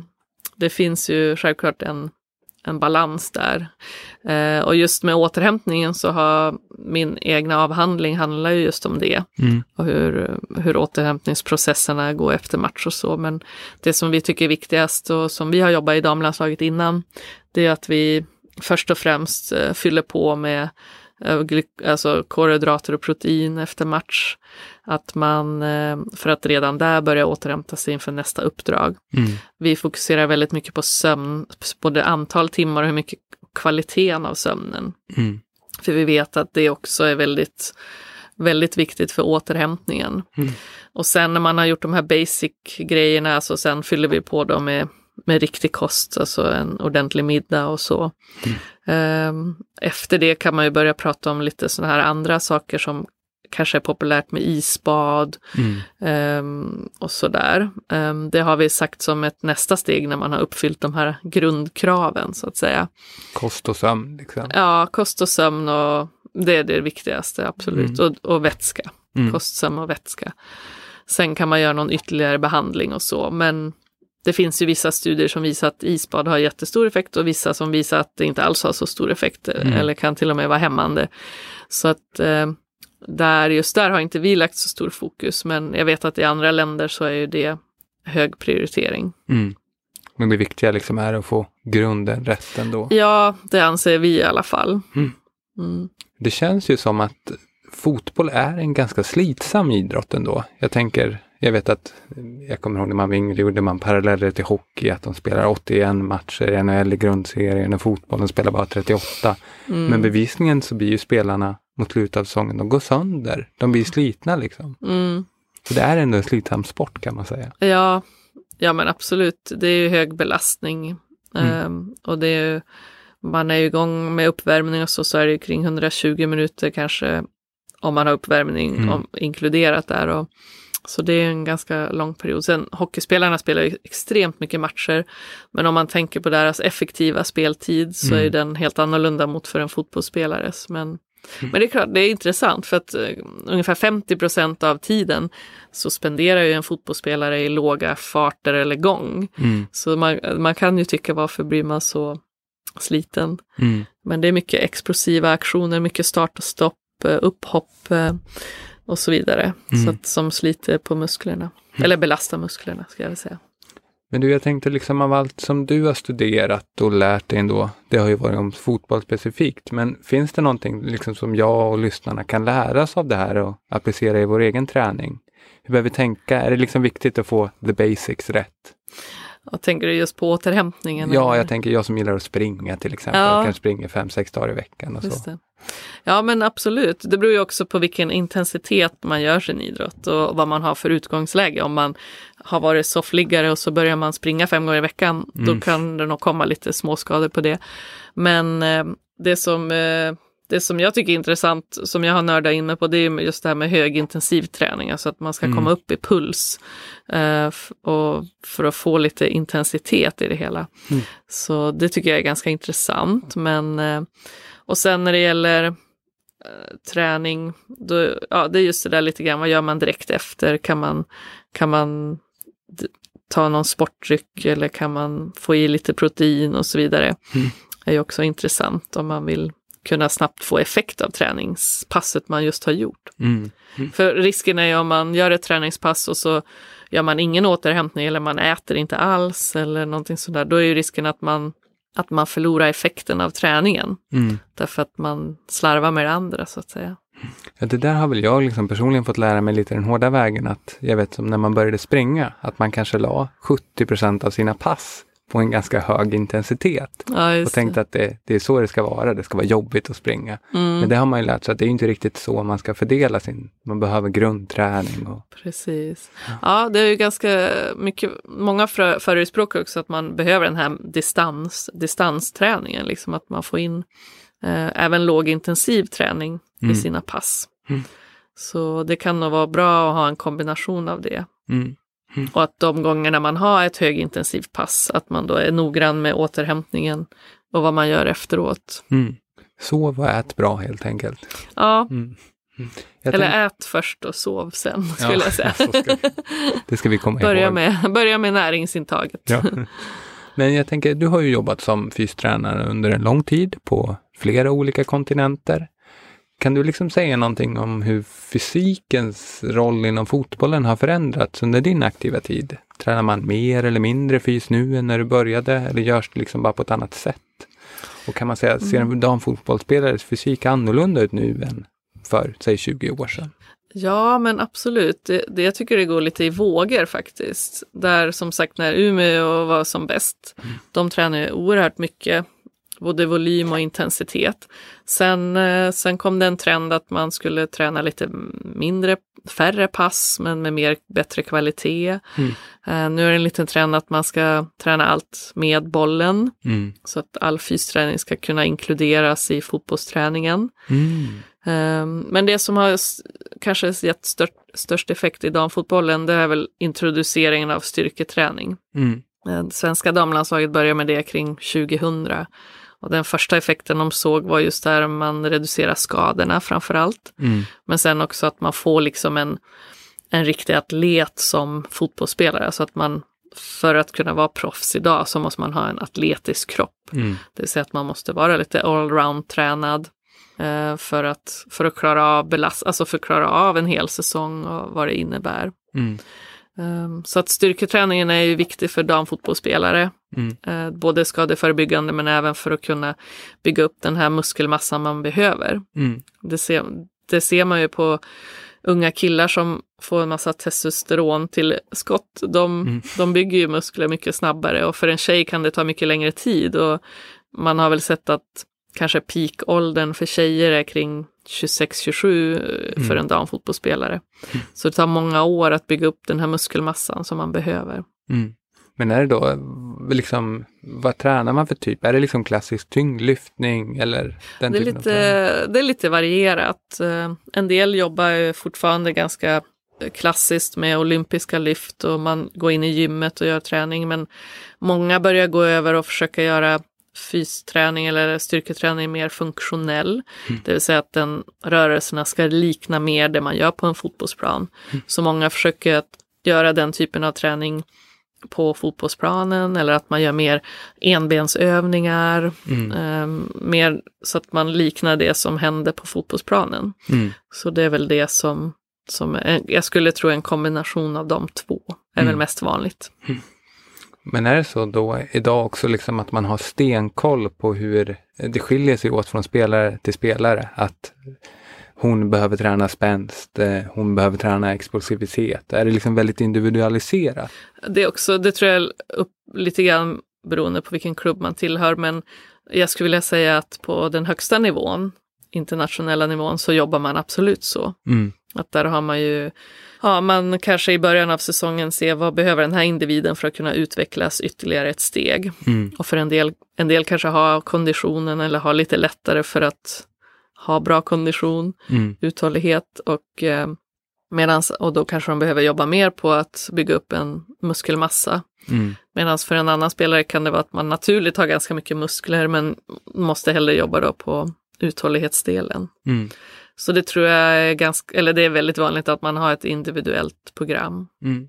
det finns ju självklart en, en balans där. Eh, och just med återhämtningen så har min egna avhandling handlar ju just om det Mm. och hur, hur återhämtningsprocesserna går efter match och så. Men det som vi tycker är viktigast och som vi har jobbat i damlandslaget innan, det är att vi först och främst eh, fyller på med alltså kolhydrater och protein efter match. Att man, eh, för att redan där börja återhämta sig inför nästa uppdrag. Mm. Vi fokuserar väldigt mycket på sömn, både antal timmar och hur mycket kvaliteten av sömnen. Mm. För vi vet att det också är väldigt, väldigt viktigt för återhämtningen. Mm. Och sen när man har gjort de här basic grejerna så sen fyller vi på dem med, med riktig kost, alltså en ordentlig middag och så. Ehm, Efter det kan man ju börja prata om lite sådana här andra saker som kanske är populärt med isbad Mm. ehm, och sådär. Ehm, det har vi sagt som ett nästa steg när man har uppfyllt de här grundkraven så att säga. Kost och sömn. Liksom. Ja, kost och sömn och det är det viktigaste, absolut. Och, och vätska. Mm. Kost, sömn och vätska. Sen kan man göra någon ytterligare behandling och så, men det finns ju vissa studier som visar att isbad har jättestor effekt och vissa som visar att det inte alls har så stor effekt Mm. eller kan till och med vara hämmande. Så att eh, där, just där har inte vi lagt så stor fokus, men jag vet att i andra länder så är ju det hög prioritering. Mm. Men det viktiga liksom är att få grunden rätt ändå. Ja, det anser vi i alla fall. Mm. Mm. Det känns ju som att fotboll är en ganska slitsam idrott ändå. Jag tänker, jag vet att, jag kommer ihåg när man var yngre gjorde man paralleller till hockey, att de spelar 81 matcher i NHL i grundserien och fotbollen spelar bara 38. Mm. Men bevisningen så blir ju spelarna mot slutet av säsongen, de går sönder. De blir slitna liksom. Mm. Så det är ändå en slitsam sport kan man säga. Ja, ja men absolut. Det är ju hög belastning. Mm. Ehm, och det är ju, man är ju igång med uppvärmning och så, så är det ju kring 120 minuter kanske om man har uppvärmning Mm. om, inkluderat där. Och, så det är en ganska lång period. Sen hockeyspelarna spelar ju extremt mycket matcher. Men om man tänker på deras effektiva speltid så Mm. är den helt annorlunda mot för en fotbollsspelares. Men, Mm. men det är klart, det är intressant för att eh, ungefär 50 procent av tiden så spenderar ju en fotbollsspelare i låga farter eller gång. Mm. Så man, man kan ju tycka varför blir man så sliten. Mm. Men det är mycket explosiva aktioner, mycket start och stopp, eh, upphopp. Och så vidare. Mm. Så att, som sliter på musklerna. Eller belastar musklerna ska jag säga. Men du, jag tänkte liksom av allt som du har studerat och lärt dig ändå, det har ju varit om fotboll specifikt, men finns det någonting liksom som jag och lyssnarna kan lära oss av det här och applicera i vår egen träning? Hur behöver vi tänka? Är det liksom viktigt att få the basics rätt? Och tänker du just på återhämtningen? Ja, eller? jag tänker jag som gillar att springa till exempel. Ja. Jag kanske springer fem, sex dagar i veckan och Just så. det. Ja men absolut, det beror ju också på vilken intensitet man gör sin idrott och vad man har för utgångsläge. Om man har varit soffliggare och så börjar man springa fem gånger i veckan, Mm. då kan det nog komma lite småskador på det. Men eh, det som eh, det som jag tycker är intressant, som jag har nördat in mig på, det är just det här med högintensiv träning, alltså att man ska Mm. komma upp i puls eh, och för att få lite intensitet i det hela. Mm. Så det tycker jag är ganska intressant. Men, eh, och sen när det gäller eh, träning, då, ja, det är just det där lite grann, vad gör man direkt efter? Kan man, kan man ta någon sportdryck eller kan man få i lite protein och så vidare? Mm. är ju också intressant om man vill kunna snabbt få effekt av träningspasset man just har gjort. Mm. För risken är ju om man gör ett träningspass och så gör man ingen återhämtning eller man äter inte alls eller någonting sådär, då är ju risken att man, att man förlorar effekten av träningen. Mm. Därför att man slarvar med det andra så att säga. Ja, det där har väl jag liksom personligen fått lära mig lite den hårda vägen. Att jag vet som när man började springa, att man kanske la 70 procent av sina pass på en ganska hög intensitet. Ja, Och tänkte det. att det, det är så det ska vara, det ska vara jobbigt att springa. Mm, Men det har man ju lärt sig att det är inte riktigt så man ska fördela sin, man behöver grundträning. Och, precis. Ja, det är ju ganska mycket, många förespråkar också att man behöver den här distans, distansträningen, liksom att man får in eh, även lågintensiv träning Mm. i sina pass. Mm. Så det kan nog vara bra att ha en kombination av det. mm. Och att de gångerna man har ett högintensivt pass, att man då är noggrann med återhämtningen och vad man gör efteråt. Mm. Sov och ät bra helt enkelt. Ja, Mm. Mm. Jag eller tänk- ät först och sov sen, Ja, skulle jag säga. ska det ska vi komma börja, ihåg. med, börja med näringsintaget. Ja. Men jag tänker, du har ju jobbat som fystränare under en lång tid på flera olika kontinenter. Kan du liksom säga någonting om hur fysikens roll inom fotbollen har förändrats under din aktiva tid? Tränar man mer eller mindre fys nu än när du började eller görs det liksom bara på ett annat sätt? Och kan man säga, ser en damfotbollsspelares fysik annorlunda ut nu än för, säg 20 år sedan? Ja, men absolut. Det, det, jag tycker det går lite i vågor faktiskt. Där som sagt när Umeå var som bäst, de tränade oerhört mycket, både volym och intensitet. Sen, eh, sen kom det en trend att man skulle träna lite mindre, färre pass, men med mer, bättre kvalitet. Mm. Eh, nu är det en liten trend att man ska träna allt med bollen, Mm. så att all fysträning ska kunna inkluderas i fotbollsträningen. Mm. Ehm, Men det som har kanske gett stört, störst effekt i damfotbollen det är väl introduceringen av styrketräning. Mm. Eh, svenska damlandslaget började med det kring 2000. Och den första effekten de såg var just där man reducerar skadorna framför allt. Mm. Men sen också att man får liksom en, en riktig atlet som fotbollsspelare. Så att man för att kunna vara proffs idag så måste man ha en atletisk kropp. Mm. Det vill säga att man måste vara lite allround tränad eh, för, att, för att klara av belast, alltså för att klara av en hel säsong och vad det innebär. Mm. Um, så att styrketräningen är ju viktig för damfotbollsspelare. Mm. Eh, både skadeförebyggande men även för att kunna bygga upp den här muskelmassan man behöver. Mm. Det ser, det ser man ju på unga killar som får en massa testosteron till skott. De, Mm. de bygger ju muskler mycket snabbare och för en tjej kan det ta mycket längre tid. Och man har väl sett att kanske peakåldern för tjejer är kring 26-27 för Mm. en damfotbollsspelare. Så det tar många år att bygga upp den här muskelmassan som man behöver. Mm. Men är det då liksom, vad tränar man för typ? Är det liksom klassisk tyngdlyftning eller den Det är, typen lite, det är lite varierat. Eh, En del jobbar ju fortfarande ganska klassiskt med olympiska lyft och man går in i gymmet och gör träning. Men många börjar gå över och försöka göra fysträning eller styrketräning mer funktionell. Mm. Det vill säga att den rörelserna ska likna mer det man gör på en fotbollsplan. Mm. Så många försöker att göra den typen av träning på fotbollsplanen eller att man gör mer enbensövningar. Mm. Eh, mer så att man liknar det som händer på fotbollsplanen. Mm. Så det är väl det som, som en, jag skulle tro en kombination av de två är Mm. väl mest vanligt. Men är det så då idag också liksom att man har stenkoll på hur det skiljer sig åt från spelare till spelare? Att hon behöver träna spänst, eh, hon behöver träna explosivitet. Är det liksom väldigt individualiserat? Det, är också, det tror jag upp lite grann beroende på vilken klubb man tillhör, men jag skulle vilja säga att på den högsta nivån, internationella nivån, så jobbar man absolut så. Mm. Att där har man ju, ja man kanske i början av säsongen ser vad behöver den här individen för att kunna utvecklas ytterligare ett steg. Mm. Och för en del, en del kanske har konditionen eller har lite lättare för att ha bra kondition, Mm. uthållighet och eh, medans, och då kanske de behöver jobba mer på att bygga upp en muskelmassa. Mm. Medan för en annan spelare kan det vara att man naturligt har ganska mycket muskler men måste hellre jobba då på uthållighetsdelen. Mm. Så det tror jag är ganska, eller det är väldigt vanligt att man har ett individuellt program. Mm.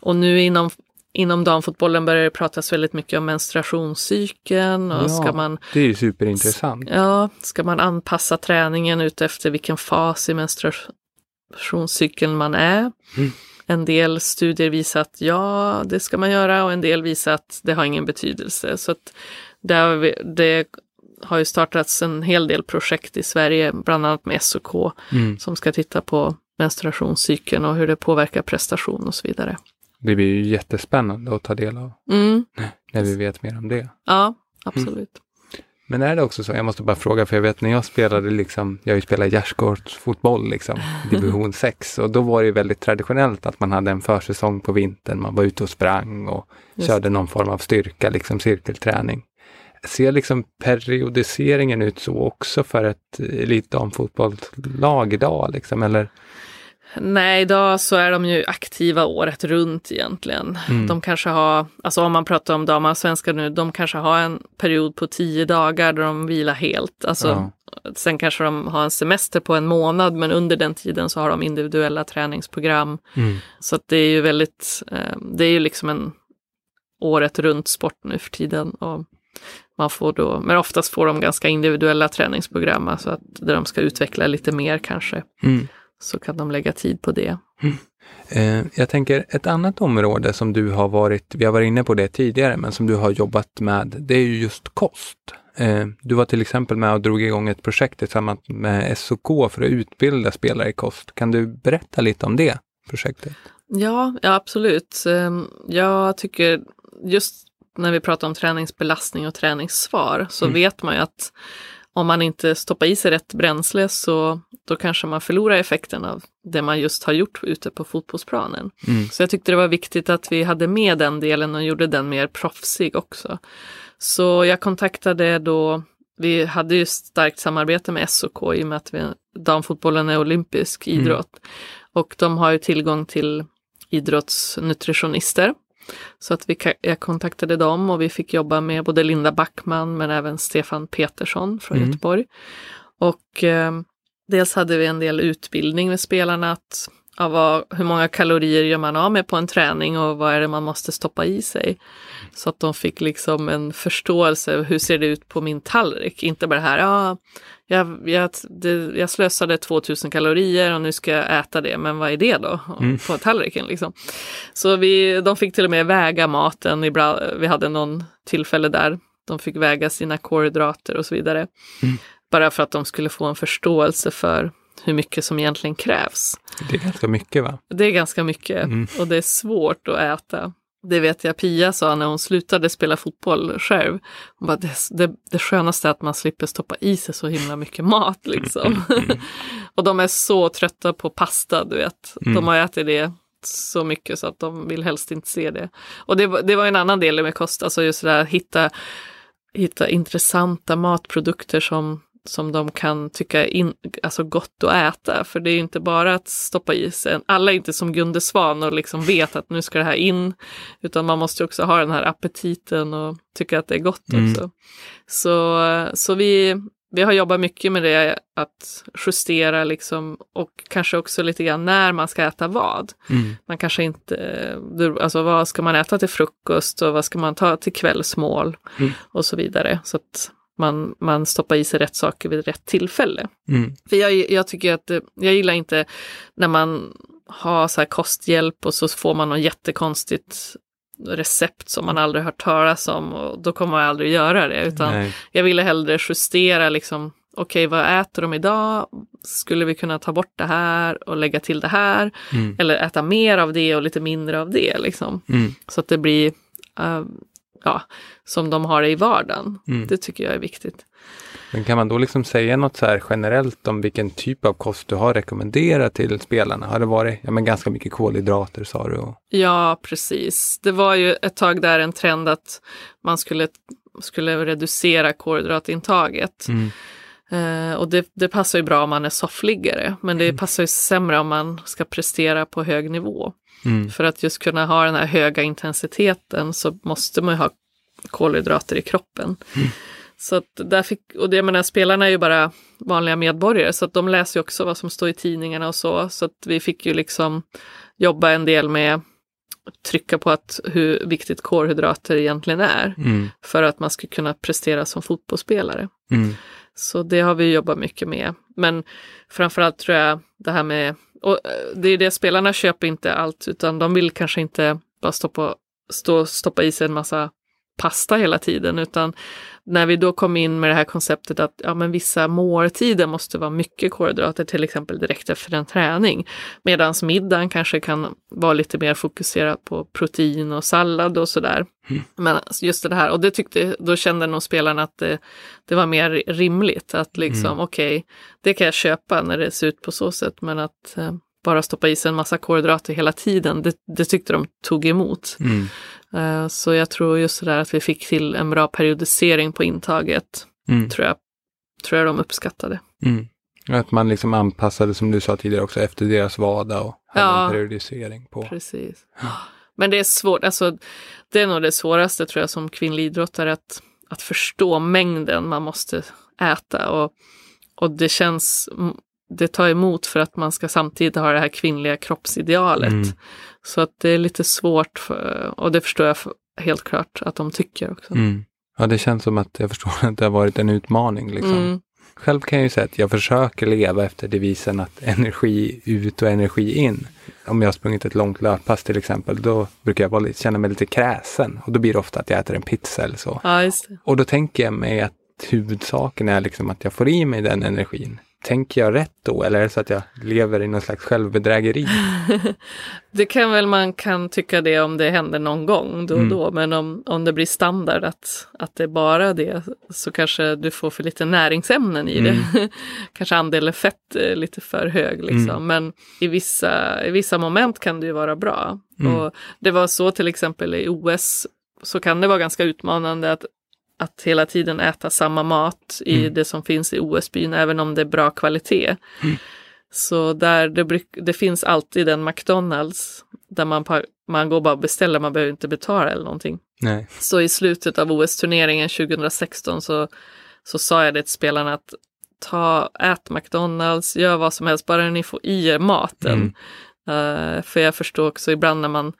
Och nu inom, inom damfotbollen börjar det pratas väldigt mycket om menstruationscykeln och Ja. ska man Det är ju superintressant. Ja, ska man anpassa träningen ut efter vilken fas i menstruationscykeln man är? Mm. En del studier visar att ja, det ska man göra och en del visar att det har ingen betydelse. Så att det, har vi, det har ju startats en hel del projekt i Sverige, bland annat med SOK, Mm. som ska titta på menstruationscykeln och hur det påverkar prestation och så vidare. Det blir ju jättespännande att ta del av Mm, när vi vet mer om det. ja, absolut. Men är det också så, jag måste bara fråga, för jag vet när jag spelade liksom, jag har ju spelat gärdsgårdsfotboll liksom, division 6, och då var det ju väldigt traditionellt att man hade en försäsong på vintern, man var ute och sprang och Just körde någon form av styrka, liksom cirkelträning. Ser liksom periodiseringen ut så också för ett elitdamfotbollslag idag, liksom, eller? Nej, idag så är de ju aktiva året runt egentligen. Mm. De kanske har, alltså om man pratar om damallsvenskan nu, de kanske har en period på tio dagar där de vilar helt. Alltså, Ja. Sen kanske de har en semester på en månad, men under den tiden så har de individuella träningsprogram. Mm. Så det är ju väldigt, eh, det är ju liksom en året runt sport nu för tiden. Och man får då, men oftast får de ganska individuella träningsprogram, alltså att där de ska utveckla lite mer kanske. Mm. Så kan de lägga tid på det. Eh, jag tänker ett annat område som du har varit, vi har varit inne på det tidigare, men som du har jobbat med, det är ju just kost. Eh, du var till exempel med och drog igång ett projekt tillsammans med SOK för att utbilda spelare i kost. Kan du berätta lite om det projektet? Ja, ja absolut. Ehm, Jag tycker just när vi pratar om träningsbelastning och träningssvar så Mm. vet man ju att om man inte stoppar i sig rätt bränsle så då kanske man förlorar effekten av det man just har gjort ute på fotbollsplanen. Mm. Så jag tyckte det var viktigt att vi hade med den delen och gjorde den mer proffsig också. Så jag kontaktade då, vi hade ju starkt samarbete med SOK i och med att vi, damfotbollen är olympisk Mm. idrott. Och de har ju tillgång till idrottsnutritionister. Så att vi, jag kontaktade dem och vi fick jobba med både Linda Backman men även Stefan Petersson från Mm. Göteborg. Och eh, dels hade vi en del utbildning med spelarna att ja, vad, hur många kalorier gör man av med på en träning och vad är det man måste stoppa i sig. Så att de fick liksom en förståelse, hur ser det ut på min tallrik? Inte bara det här, ja, jag, jag, det, jag slösade 2000 kalorier och nu ska jag äta det, men vad är det då Mm. på tallriken? Liksom. Så vi, de fick till och med väga maten, ibland, vi hade någon tillfälle där de fick väga sina kolhydrater och så vidare. Mm. Bara för att de skulle få en förståelse för hur mycket som egentligen krävs. Det är ganska mycket va? Det är ganska mycket Mm. och det är svårt att äta. Det vet jag Pia sa när hon slutade spela fotboll själv. Hon bara, det, det, det skönaste är att man slipper stoppa i sig så himla mycket mat liksom. och de är så trötta på pasta, du vet. Mm. De har ätit det så mycket så att de vill helst inte se det. Och det, det var en annan del med kost, alltså just det där hitta, hitta intressanta matprodukter som som de kan tycka in, alltså gott att äta. För det är ju inte bara att stoppa i sig. Alla är inte som Gunde Svan och liksom vet att nu ska det här in. Utan man måste också ha den här aptiten och tycka att det är gott Mm. också. Så, så vi, vi har jobbat mycket med det, att justera liksom och kanske också lite grann när man ska äta vad. Mm. Man kanske inte, alltså vad ska man äta till frukost och vad ska man ta till kvällsmål Mm. och så vidare. Så att man, man stoppar i sig rätt saker vid rätt tillfälle. Mm. För jag, jag tycker att, jag gillar inte när man har så här kosthjälp och så får man något jättekonstigt recept som man aldrig hört talas om och då kommer man aldrig göra det. Utan Nej. jag ville hellre justera liksom, okej vad äter de idag? Skulle vi kunna ta bort det här och lägga till det här? Mm. Eller äta mer av det och lite mindre av det liksom. Mm. Så att det blir eh, ja, som de har i vardagen. Mm. Det tycker jag är viktigt. Men kan man då liksom säga något så generellt om vilken typ av kost du har rekommenderat till spelarna? Har det varit ja, men ganska mycket kolhydrater sa du? Och... Ja, precis. Det var ju ett tag där en trend att man skulle, skulle reducera kolhydratintaget. Mm. Eh, och det, det passar ju bra om man är soffliggare, men det Mm. passar ju sämre om man ska prestera på hög nivå. Mm. För att just kunna ha den här höga intensiteten så måste man ju ha kolhydrater i kroppen. Mm. Så att där fick, och det jag menar, spelarna är ju bara vanliga medborgare så att de läser ju också vad som står i tidningarna och så. Så att vi fick ju liksom jobba en del med trycka på att hur viktigt kolhydrater egentligen är Mm. för att man ska kunna prestera som fotbollsspelare. Mm. Så det har vi jobbat mycket med. Men framförallt tror jag det här med, och eh, det är det spelarna köper inte allt utan de vill kanske inte bara stoppa, stå, stoppa i sig en massa pasta hela tiden utan när vi då kom in med det här konceptet att ja, men vissa måltider måste vara mycket kolhydrater, till exempel direkt efter en träning. Medan middagen kanske kan vara lite mer fokuserad på protein och sallad och sådär. Mm. Men just det här, och det tyckte, då kände nog spelarna att det, det var mer rimligt att liksom, Mm. okej, det kan jag köpa när det ser ut på så sätt, men att eh, bara stoppa i sig en massa kolhydrater hela tiden, det, det tyckte de tog emot. Mm. Eh, så jag tror just det där att vi fick till en bra periodisering på intaget, Mm. tror jag, tror jag de uppskattade. Mm. Att man liksom anpassade, som du sa tidigare också, efter deras vardag och hade Ja. en periodisering på. Precis. Men det är svårt, alltså det är nog det svåraste tror jag som kvinnlig idrottare att, att förstå mängden man måste äta och, och det känns, det tar emot för att man ska samtidigt ha det här kvinnliga kroppsidealet. Mm. Så att det är lite svårt för, och det förstår jag helt klart att de tycker också. Mm. Ja, det känns som att jag förstår att det har varit en utmaning. Liksom. Mm. Själv kan jag ju säga att jag försöker leva efter devisen att energi ut och energi in. Om jag har sprungit ett långt löppass till exempel, då brukar jag vara känna mig lite kräsen. Och då blir det ofta att jag äter en pizza eller så. Ja. Och då tänker jag mig att huvudsaken är liksom att jag får i mig den energin. Tänker jag rätt då eller är det så att jag lever i någon slags självbedrägeri? Det kan väl man kan tycka det om det händer någon gång då och Mm. då, men om, om det blir standard att, att det är bara det så kanske du får för lite näringsämnen i det. kanske andelen fett är lite för hög liksom, Mm. men i vissa, i vissa moment kan det ju vara bra. Mm. Och det var så till exempel i OS så kan det vara ganska utmanande att att hela tiden äta samma mat i Mm. det som finns i OS-byn, även om det är bra kvalitet. Mm. Så där det, det finns alltid en McDonalds där man, man går bara och beställer, man behöver inte betala eller någonting. Nej. Så i slutet av OS-turneringen 2016 så, så sa jag det till spelarna att ta, ät McDonalds, gör vad som helst, bara ni får i er maten. Mm. Eh, för jag förstår också ibland när man,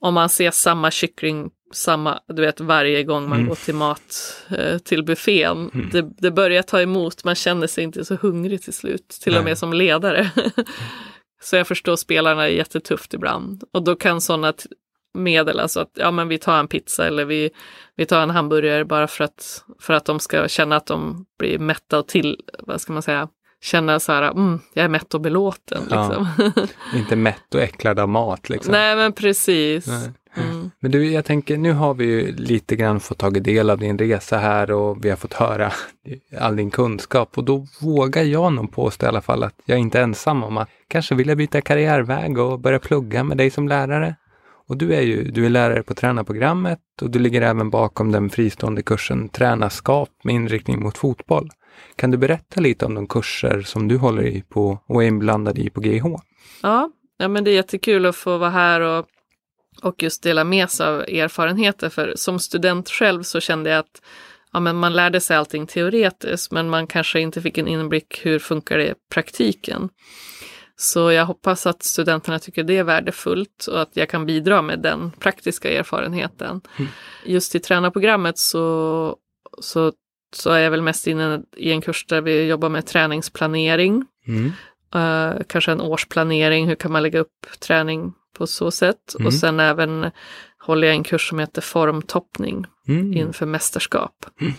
om man ser samma kyckling, samma, du vet varje gång man Mm. går till mat, eh, till buffén, Mm. det, det börjar ta emot, man känner sig inte så hungrig till slut, till och Nej. med som ledare. så jag förstår spelarna är jättetufft ibland. Och då kan sådana medel, alltså att ja, men vi tar en pizza eller vi, vi tar en hamburgare bara för att, för att de ska känna att de blir mätta och till, vad ska man säga, känna så här, mm, jag är mätt och belåten. Ja. Liksom. Inte mätt och äcklad av mat liksom. Nej men precis. Nej. Mm. Men du, jag tänker, nu har vi ju lite grann fått tagit del av din resa här och vi har fått höra all din kunskap och då vågar jag nog påstå i alla fall att jag inte är ensam om att kanske vilja byta karriärväg och börja plugga med dig som lärare. Och du är ju du är lärare på tränarprogrammet och du ligger även bakom den fristående kursen Tränarskap med inriktning mot fotboll. Kan du berätta lite om de kurser som du håller i på och är inblandad i på GH? Ja, ja, men det är jättekul att få vara här och, och just dela med sig av erfarenheter. För som student själv så kände jag att ja, men man lärde sig allting teoretiskt, men man kanske inte fick en inblick hur funkar det i praktiken. Så jag hoppas att studenterna tycker det är värdefullt och att jag kan bidra med den praktiska erfarenheten. Mm. Just i tränarprogrammet så, så så är jag väl mest inne i en kurs där vi jobbar med träningsplanering. Mm. Uh, kanske en årsplanering, hur kan man lägga upp träning på så sätt. Mm. Och sen även håller jag en kurs som heter formtoppning Mm. inför mästerskap. Mm.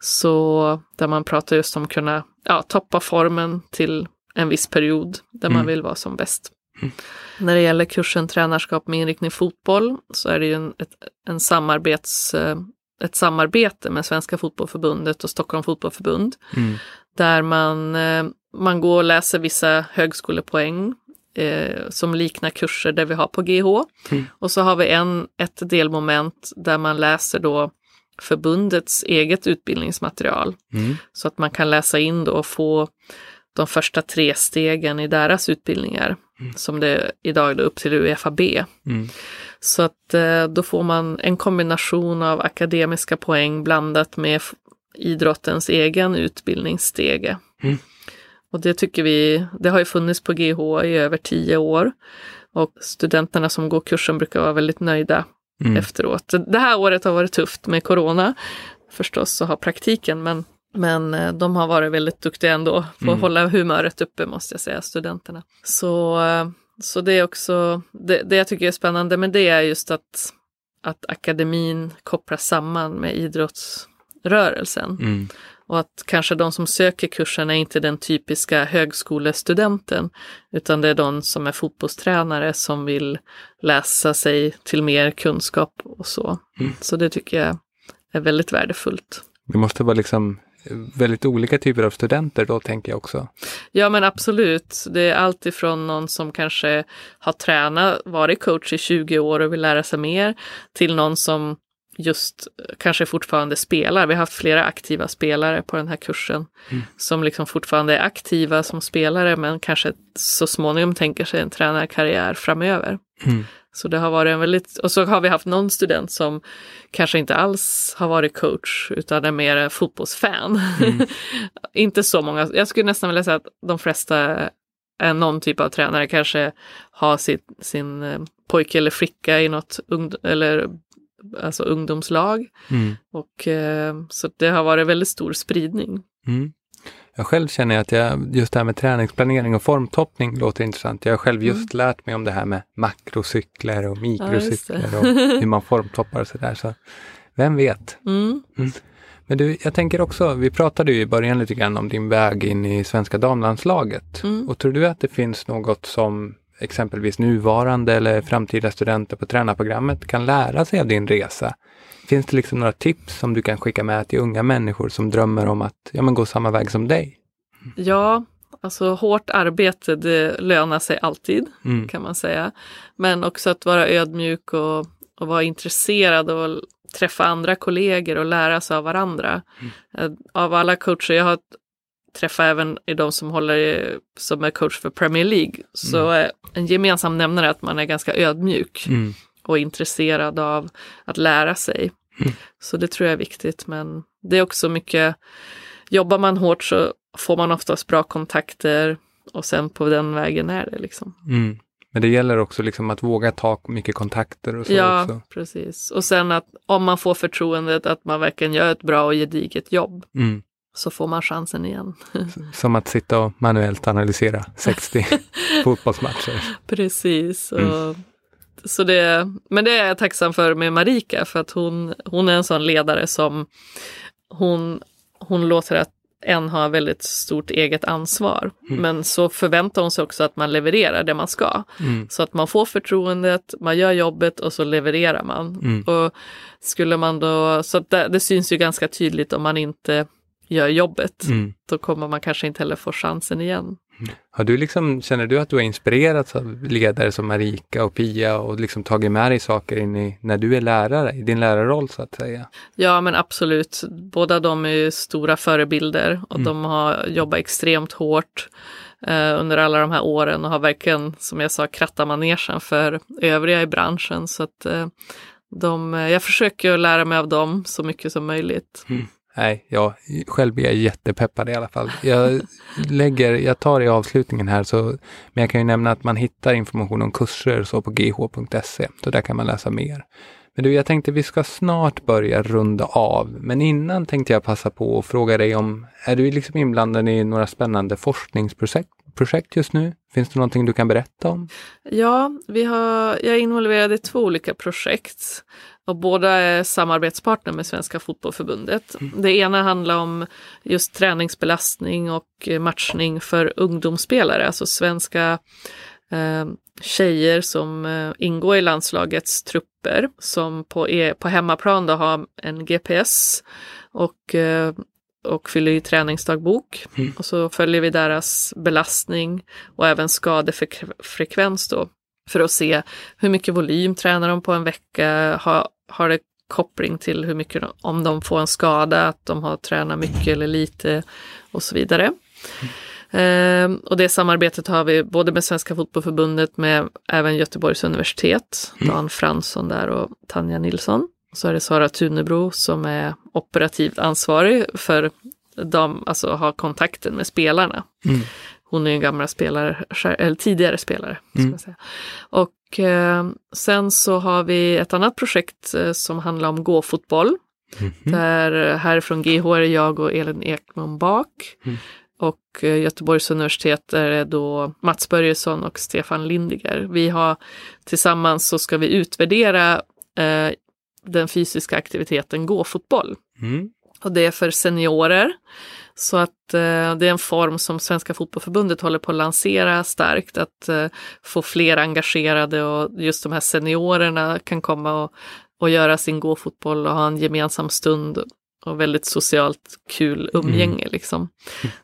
Så där man pratar just om att kunna ja, toppa formen till en viss period där man Mm. vill vara som bäst. Mm. När det gäller kursen tränarskap med inriktning fotboll så är det ju en, ett, en samarbets, eh, ett samarbete med Svenska Fotbollförbundet och Stockholm Fotbollförbund Mm. där man, eh, man går och läser vissa högskolepoäng eh, som liknar kurser där vi har på GH. Mm. Och så har vi en, ett delmoment där man läser då förbundets eget utbildningsmaterial. Mm. Så att man kan läsa in då och få de första tre stegen i deras utbildningar. Mm. Som det är idag är upp till UFAB. Mm. Så att eh, då får man en kombination av akademiska poäng blandat med idrottens egen utbildningsstege. Mm. Och det tycker vi, det har ju funnits på GH i över tio år. Och studenterna som går kursen brukar vara väldigt nöjda Mm. efteråt. Det här året har varit tufft med corona förstås så har praktiken men, men eh, de har varit väldigt duktiga ändå på att Mm. hålla humöret uppe måste jag säga, studenterna. Så, eh, så det är också, det, det jag tycker är spännande med det är just att, att akademin kopplas samman med idrottsrörelsen. Mm. Och att kanske de som söker kursen är inte den typiska högskolestudenten, utan det är de som är fotbollstränare som vill läsa sig till mer kunskap och så. Mm. Så det tycker jag är väldigt värdefullt. Det måste vara liksom väldigt olika typer av studenter då, tänker jag också. Ja men absolut, det är allt ifrån någon som kanske har tränat, varit coach i 20 år och vill lära sig mer, till någon som just kanske fortfarande spelar. Vi har haft flera aktiva spelare på den här kursen Mm. som liksom fortfarande är aktiva som spelare men kanske så småningom tänker sig en tränarkarriär framöver. Mm. Så det har varit en väldigt, och så har vi haft någon student som kanske inte alls har varit coach utan är mer fotbollsfan. Mm. inte så många, jag skulle nästan vilja säga att de flesta är någon typ av tränare, kanske har sitt, sin eh, pojke eller flicka i något ungd- eller, alltså ungdomslag. Mm. Och, eh, så det har varit väldigt stor spridning. Mm. Jag själv känner att jag, just det här med träningsplanering och formtoppning låter intressant. Jag har själv just lärt mig om det här med makrocykler och mikrocykler det. och hur man formtoppar och sådär. Så vem vet? Mm. Men du, jag tänker också, vi pratade ju i början lite grann om din väg in i svenska damlandslaget. Mm. Och tror du att det finns något som exempelvis nuvarande eller framtida studenter på tränarprogrammet kan lära sig av din resa? Finns det liksom några tips som du kan skicka med till unga människor som drömmer om att ja, men gå samma väg som dig? Ja, alltså hårt arbete det lönar sig alltid. Mm. kan man säga. Men också att vara ödmjuk och, och vara intresserad och träffa andra kollegor och lära sig av varandra. Eh, Av alla coacher jag har träffat även i de som håller som är coach för Premier League så är en gemensam nämnare att man är ganska ödmjuk Mm. och intresserad av att lära sig. Mm. Så det tror jag är viktigt men det är också mycket, jobbar man hårt så får man oftast bra kontakter och sen på den vägen är det liksom. Mm. Men det gäller också liksom att våga ta mycket kontakter och så Ja, också. precis. Och sen att om man får förtroendet att man verkligen gör ett bra och gediget jobb Mm. Så får man chansen igen. Som att sitta och manuellt analysera 60 fotbollsmatcher. precis. Mm. Och, så det, men det är jag tacksam för med Marika för att hon, hon är en sån ledare som hon, hon låter att en ha väldigt stort eget ansvar. Mm. Men så förväntar hon sig också att man levererar det man ska. Mm. Så att man får förtroendet, man gör jobbet och så levererar man. Mm. Och skulle man då, så det, det syns ju ganska tydligt om man inte gör jobbet. Mm. Då kommer man kanske inte heller få chansen igen. Har du liksom, känner du att du har inspirerats av ledare som Marika och Pia och liksom tagit med dig saker in i, när du är lärare, i din lärarroll så att säga? Ja men absolut, båda de är stora förebilder och Mm. de har jobbat extremt hårt eh, under alla de här åren och har verkligen, som jag sa, krattat manegen för övriga i branschen. Så att eh, de, jag försöker lära mig av dem så mycket som möjligt. Nej, jag själv är jag jättepeppad i alla fall. Jag lägger, jag tar i avslutningen här så, men jag kan ju nämna att man hittar information om kurser så på gh.se, så där kan man läsa mer. Men du, jag tänkte vi ska snart börja runda av. Men innan tänkte jag passa på att fråga dig om, är du liksom inblandad i några spännande forskningsprojekt projekt just nu? Finns det någonting du kan berätta om? Ja, vi har, jag är involverad i två olika projekt och båda är samarbetspartner med Svenska Fotbollförbundet. Mm. Det ena handlar om just träningsbelastning och matchning för ungdomsspelare, alltså svenska eh, tjejer som eh, ingår i landslagets trupper som på, e, på hemmaplan då har en GPS och, eh, och fyller i träningsdagbok. Mm. Och så följer vi deras belastning och även skadefrekvens då för att se hur mycket volym tränar de på en vecka. Har, har det koppling till hur mycket, om de får en skada, att de har tränat mycket eller lite och så vidare. Mm. Eh, och det samarbetet har vi både med Svenska Fotbollförbundet med även Göteborgs universitet, mm. Dan Fransson där och Tanja Nilsson. Så är det Sara Tunebro som är operativt ansvarig för de, alltså ha kontakten med spelarna. Mm. Hon är en gammal spelare, eller tidigare spelare. Mm. Och eh, sen så har vi ett annat projekt eh, som handlar om gåfotboll. Mm. Där härifrån GH är jag och Elin Ekman Bak. Mm och eh, Göteborgs universitet är det då Mats Börjesson och Stefan Lindiger. Vi har tillsammans så ska vi utvärdera eh, den fysiska aktiviteten gåfotboll. Mm. Och det är för seniorer. Så att eh, det är en form som Svenska Fotbollförbundet håller på att lansera starkt, att eh, få fler engagerade och just de här seniorerna kan komma och, och göra sin gåfotboll och ha en gemensam stund och väldigt socialt kul umgänge. Mm. Liksom.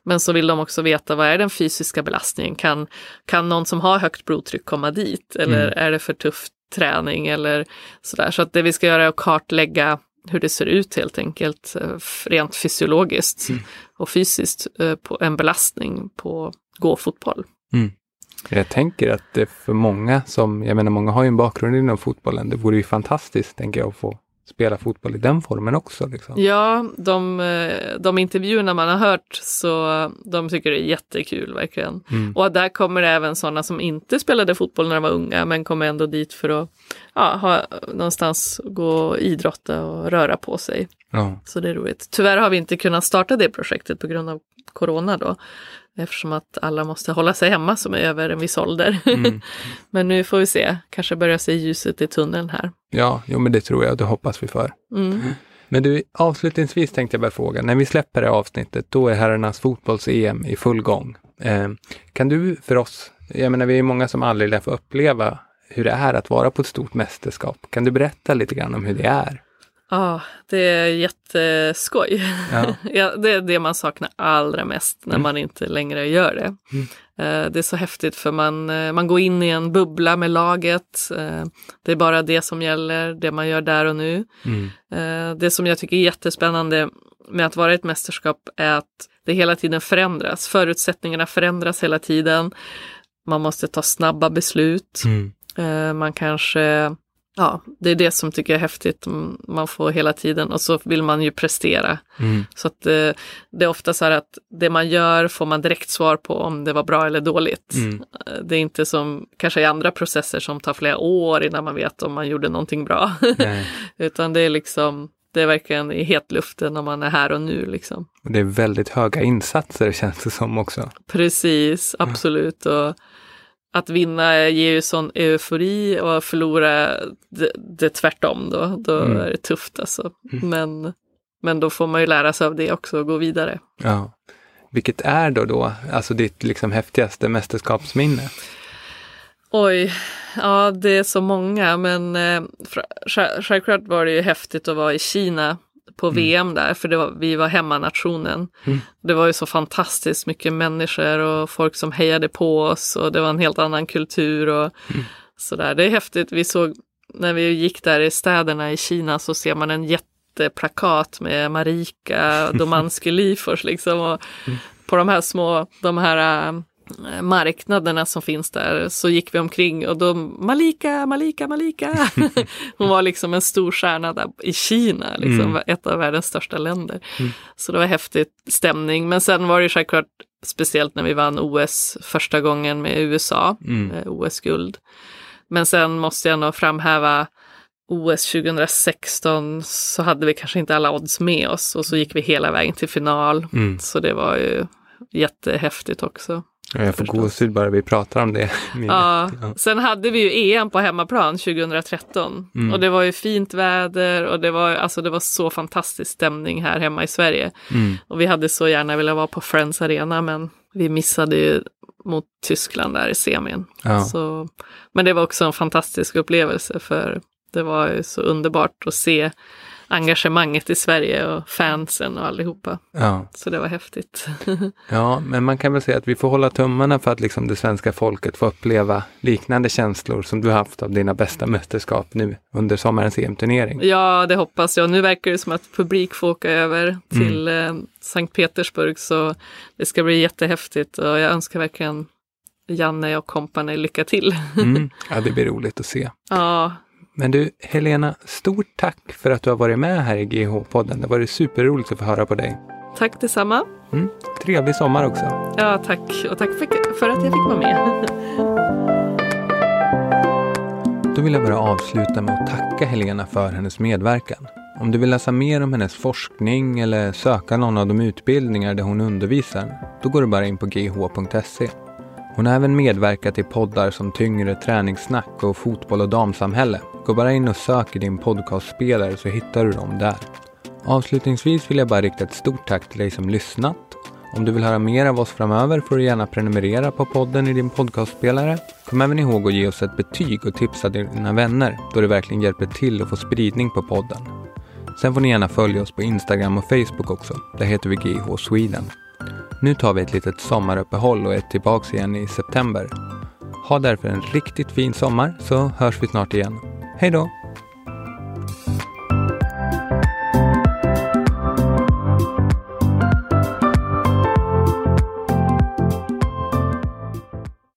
Men så vill de också veta vad är den fysiska belastningen? Kan, kan någon som har högt blodtryck komma dit? Eller mm. är det för tuff träning? Eller sådär. Så att det vi ska göra är att kartlägga hur det ser ut helt enkelt, eh, rent fysiologiskt mm. och fysiskt, eh, på en belastning på gåfotboll. Mm. Jag tänker att det för många som, jag menar många har ju en bakgrund inom fotbollen, det vore ju fantastiskt tänker jag att få spela fotboll i den formen också. Liksom. Ja, de, eh, de intervjuerna man har hört så de tycker det är jättekul verkligen. Mm. Och där kommer det även sådana som inte spelade fotboll när de var unga men kommer ändå dit för att ja, ha någonstans gå och idrotta och röra på sig. Ja. Så det är roligt. Tyvärr har vi inte kunnat starta det projektet på grund av corona då. Eftersom att alla måste hålla sig hemma som är över en viss ålder. Mm. men nu får vi se, kanske börjar se ljuset i tunneln här. Ja, jo men det tror jag, det hoppas vi för. Mm. Men du, avslutningsvis tänkte jag bara fråga, när vi släpper det avsnittet, då är herrarnas fotbolls-EM i full gång. Eh, kan du för oss, jag menar vi är många som aldrig lär få uppleva hur det är att vara på ett stort mästerskap. Kan du berätta lite grann om hur det är? Ja, det är jätteskoj. Ja. ja, det är det man saknar allra mest när mm. man inte längre gör det. Mm. Uh, det är så häftigt för man, uh, man går in i en bubbla med laget. Uh, det är bara det som gäller, det man gör där och nu. Mm. det som jag tycker är jättespännande med att vara ett mästerskap är att det hela tiden förändras. Förutsättningarna förändras hela tiden. Man måste ta snabba beslut. Mm. man kanske Ja, det är det som tycker jag är häftigt. Man får hela tiden och så vill man ju prestera. Mm. Så att det, eh, det, är ofta så här att det man gör får man direkt svar på om det var bra eller dåligt. Mm. Eh, det är inte som kanske i andra processer som tar flera år innan man vet om man gjorde någonting bra. Utan det är liksom, det är verkligen i hetluften när man är här och nu liksom. Det är väldigt höga insatser känns det som också. Precis, absolut. Och att vinna ger ju sån eufori och att förlora det, det tvärtom då. Då mm. är det tufft alltså. Mm. Men, men då får man ju lära sig av det också och gå vidare. Ja. Vilket är då, då alltså ditt liksom häftigaste mästerskapsminne? Oj, ja det är så många men eh, självklart var det ju häftigt att vara i Kina på mm. VM där, för var, vi var hemmanationen. Mm. Det var ju så fantastiskt mycket människor och folk som hejade på oss och det var en helt annan kultur och mm. sådär. Det är häftigt. Vi såg, när vi gick där i städerna i Kina så ser man en jätteplakat med Marika Domanski Lifors liksom. Och mm. På de här små, de här Eh, marknaderna som finns där så gick vi omkring och då Malika, Malika, Malika. Hon var liksom en stor stjärna där i Kina, liksom, mm. ett av världens största länder. Mm. Så det var häftig stämning. Men sen var det självklart speciellt när vi vann OS första gången med USA, mm. OS-guld. Men sen måste jag nog framhäva OS 2016 så hade vi kanske inte alla odds med oss och så gick vi hela vägen till final. Mm. Så det var ju jättehäftigt också. Ja, jag får Förstås. gåshud bara vi pratar om det. Ja. Ja. Sen hade vi ju EM på hemmaplan 2013 Mm. och det var ju fint väder och det var, alltså det var så fantastisk stämning här hemma i Sverige. Mm. Och vi hade så gärna velat vara på Friends Arena men vi missade ju mot Tyskland där i semin. Ja. Så, men det var också en fantastisk upplevelse för det var ju så underbart att se engagemanget i Sverige och fansen och allihopa. Ja. Så det var häftigt. ja, men man kan väl säga att vi får hålla tummarna för att liksom det svenska folket får uppleva liknande känslor som du haft av dina bästa mästerskap nu under sommarens EM-turnering. ja, det hoppas jag. Nu verkar det som att publik får åka över till eh, Sankt Petersburg så det ska bli jättehäftigt och jag önskar verkligen Janne och kompani lycka till. Mm. Ja, det blir roligt att se. ja, Men du, Helena, stort tack för att du har varit med här i GH-podden. Det har varit superroligt att få höra på dig. tack detsamma. Mm. Trevlig sommar också. Ja, tack. Och tack för, för att jag fick vara med. Då vill jag bara avsluta med att tacka Helena för hennes medverkan. Om du vill läsa mer om hennes forskning eller söka någon av de utbildningar där hon undervisar, då går du bara in på gh.se. Hon har även medverkat i poddar som Tyngre träningssnack och Fotboll och damsamhälle. Gå bara in och sök i din podcastspelare så hittar du dem där. Avslutningsvis vill jag bara rikta ett stort tack till dig som lyssnat. Om du vill höra mer av oss framöver får du gärna prenumerera på podden i din podcastspelare. Kom även ihåg att ge oss ett betyg och tipsa dina vänner då det verkligen hjälper till att få spridning på podden. Sen får ni gärna följa oss på Instagram och Facebook också. Där heter vi GH Sweden. Nu tar vi ett litet sommaruppehåll och är tillbaks igen i september. Ha därför en riktigt fin sommar så hörs vi snart igen. Hej då!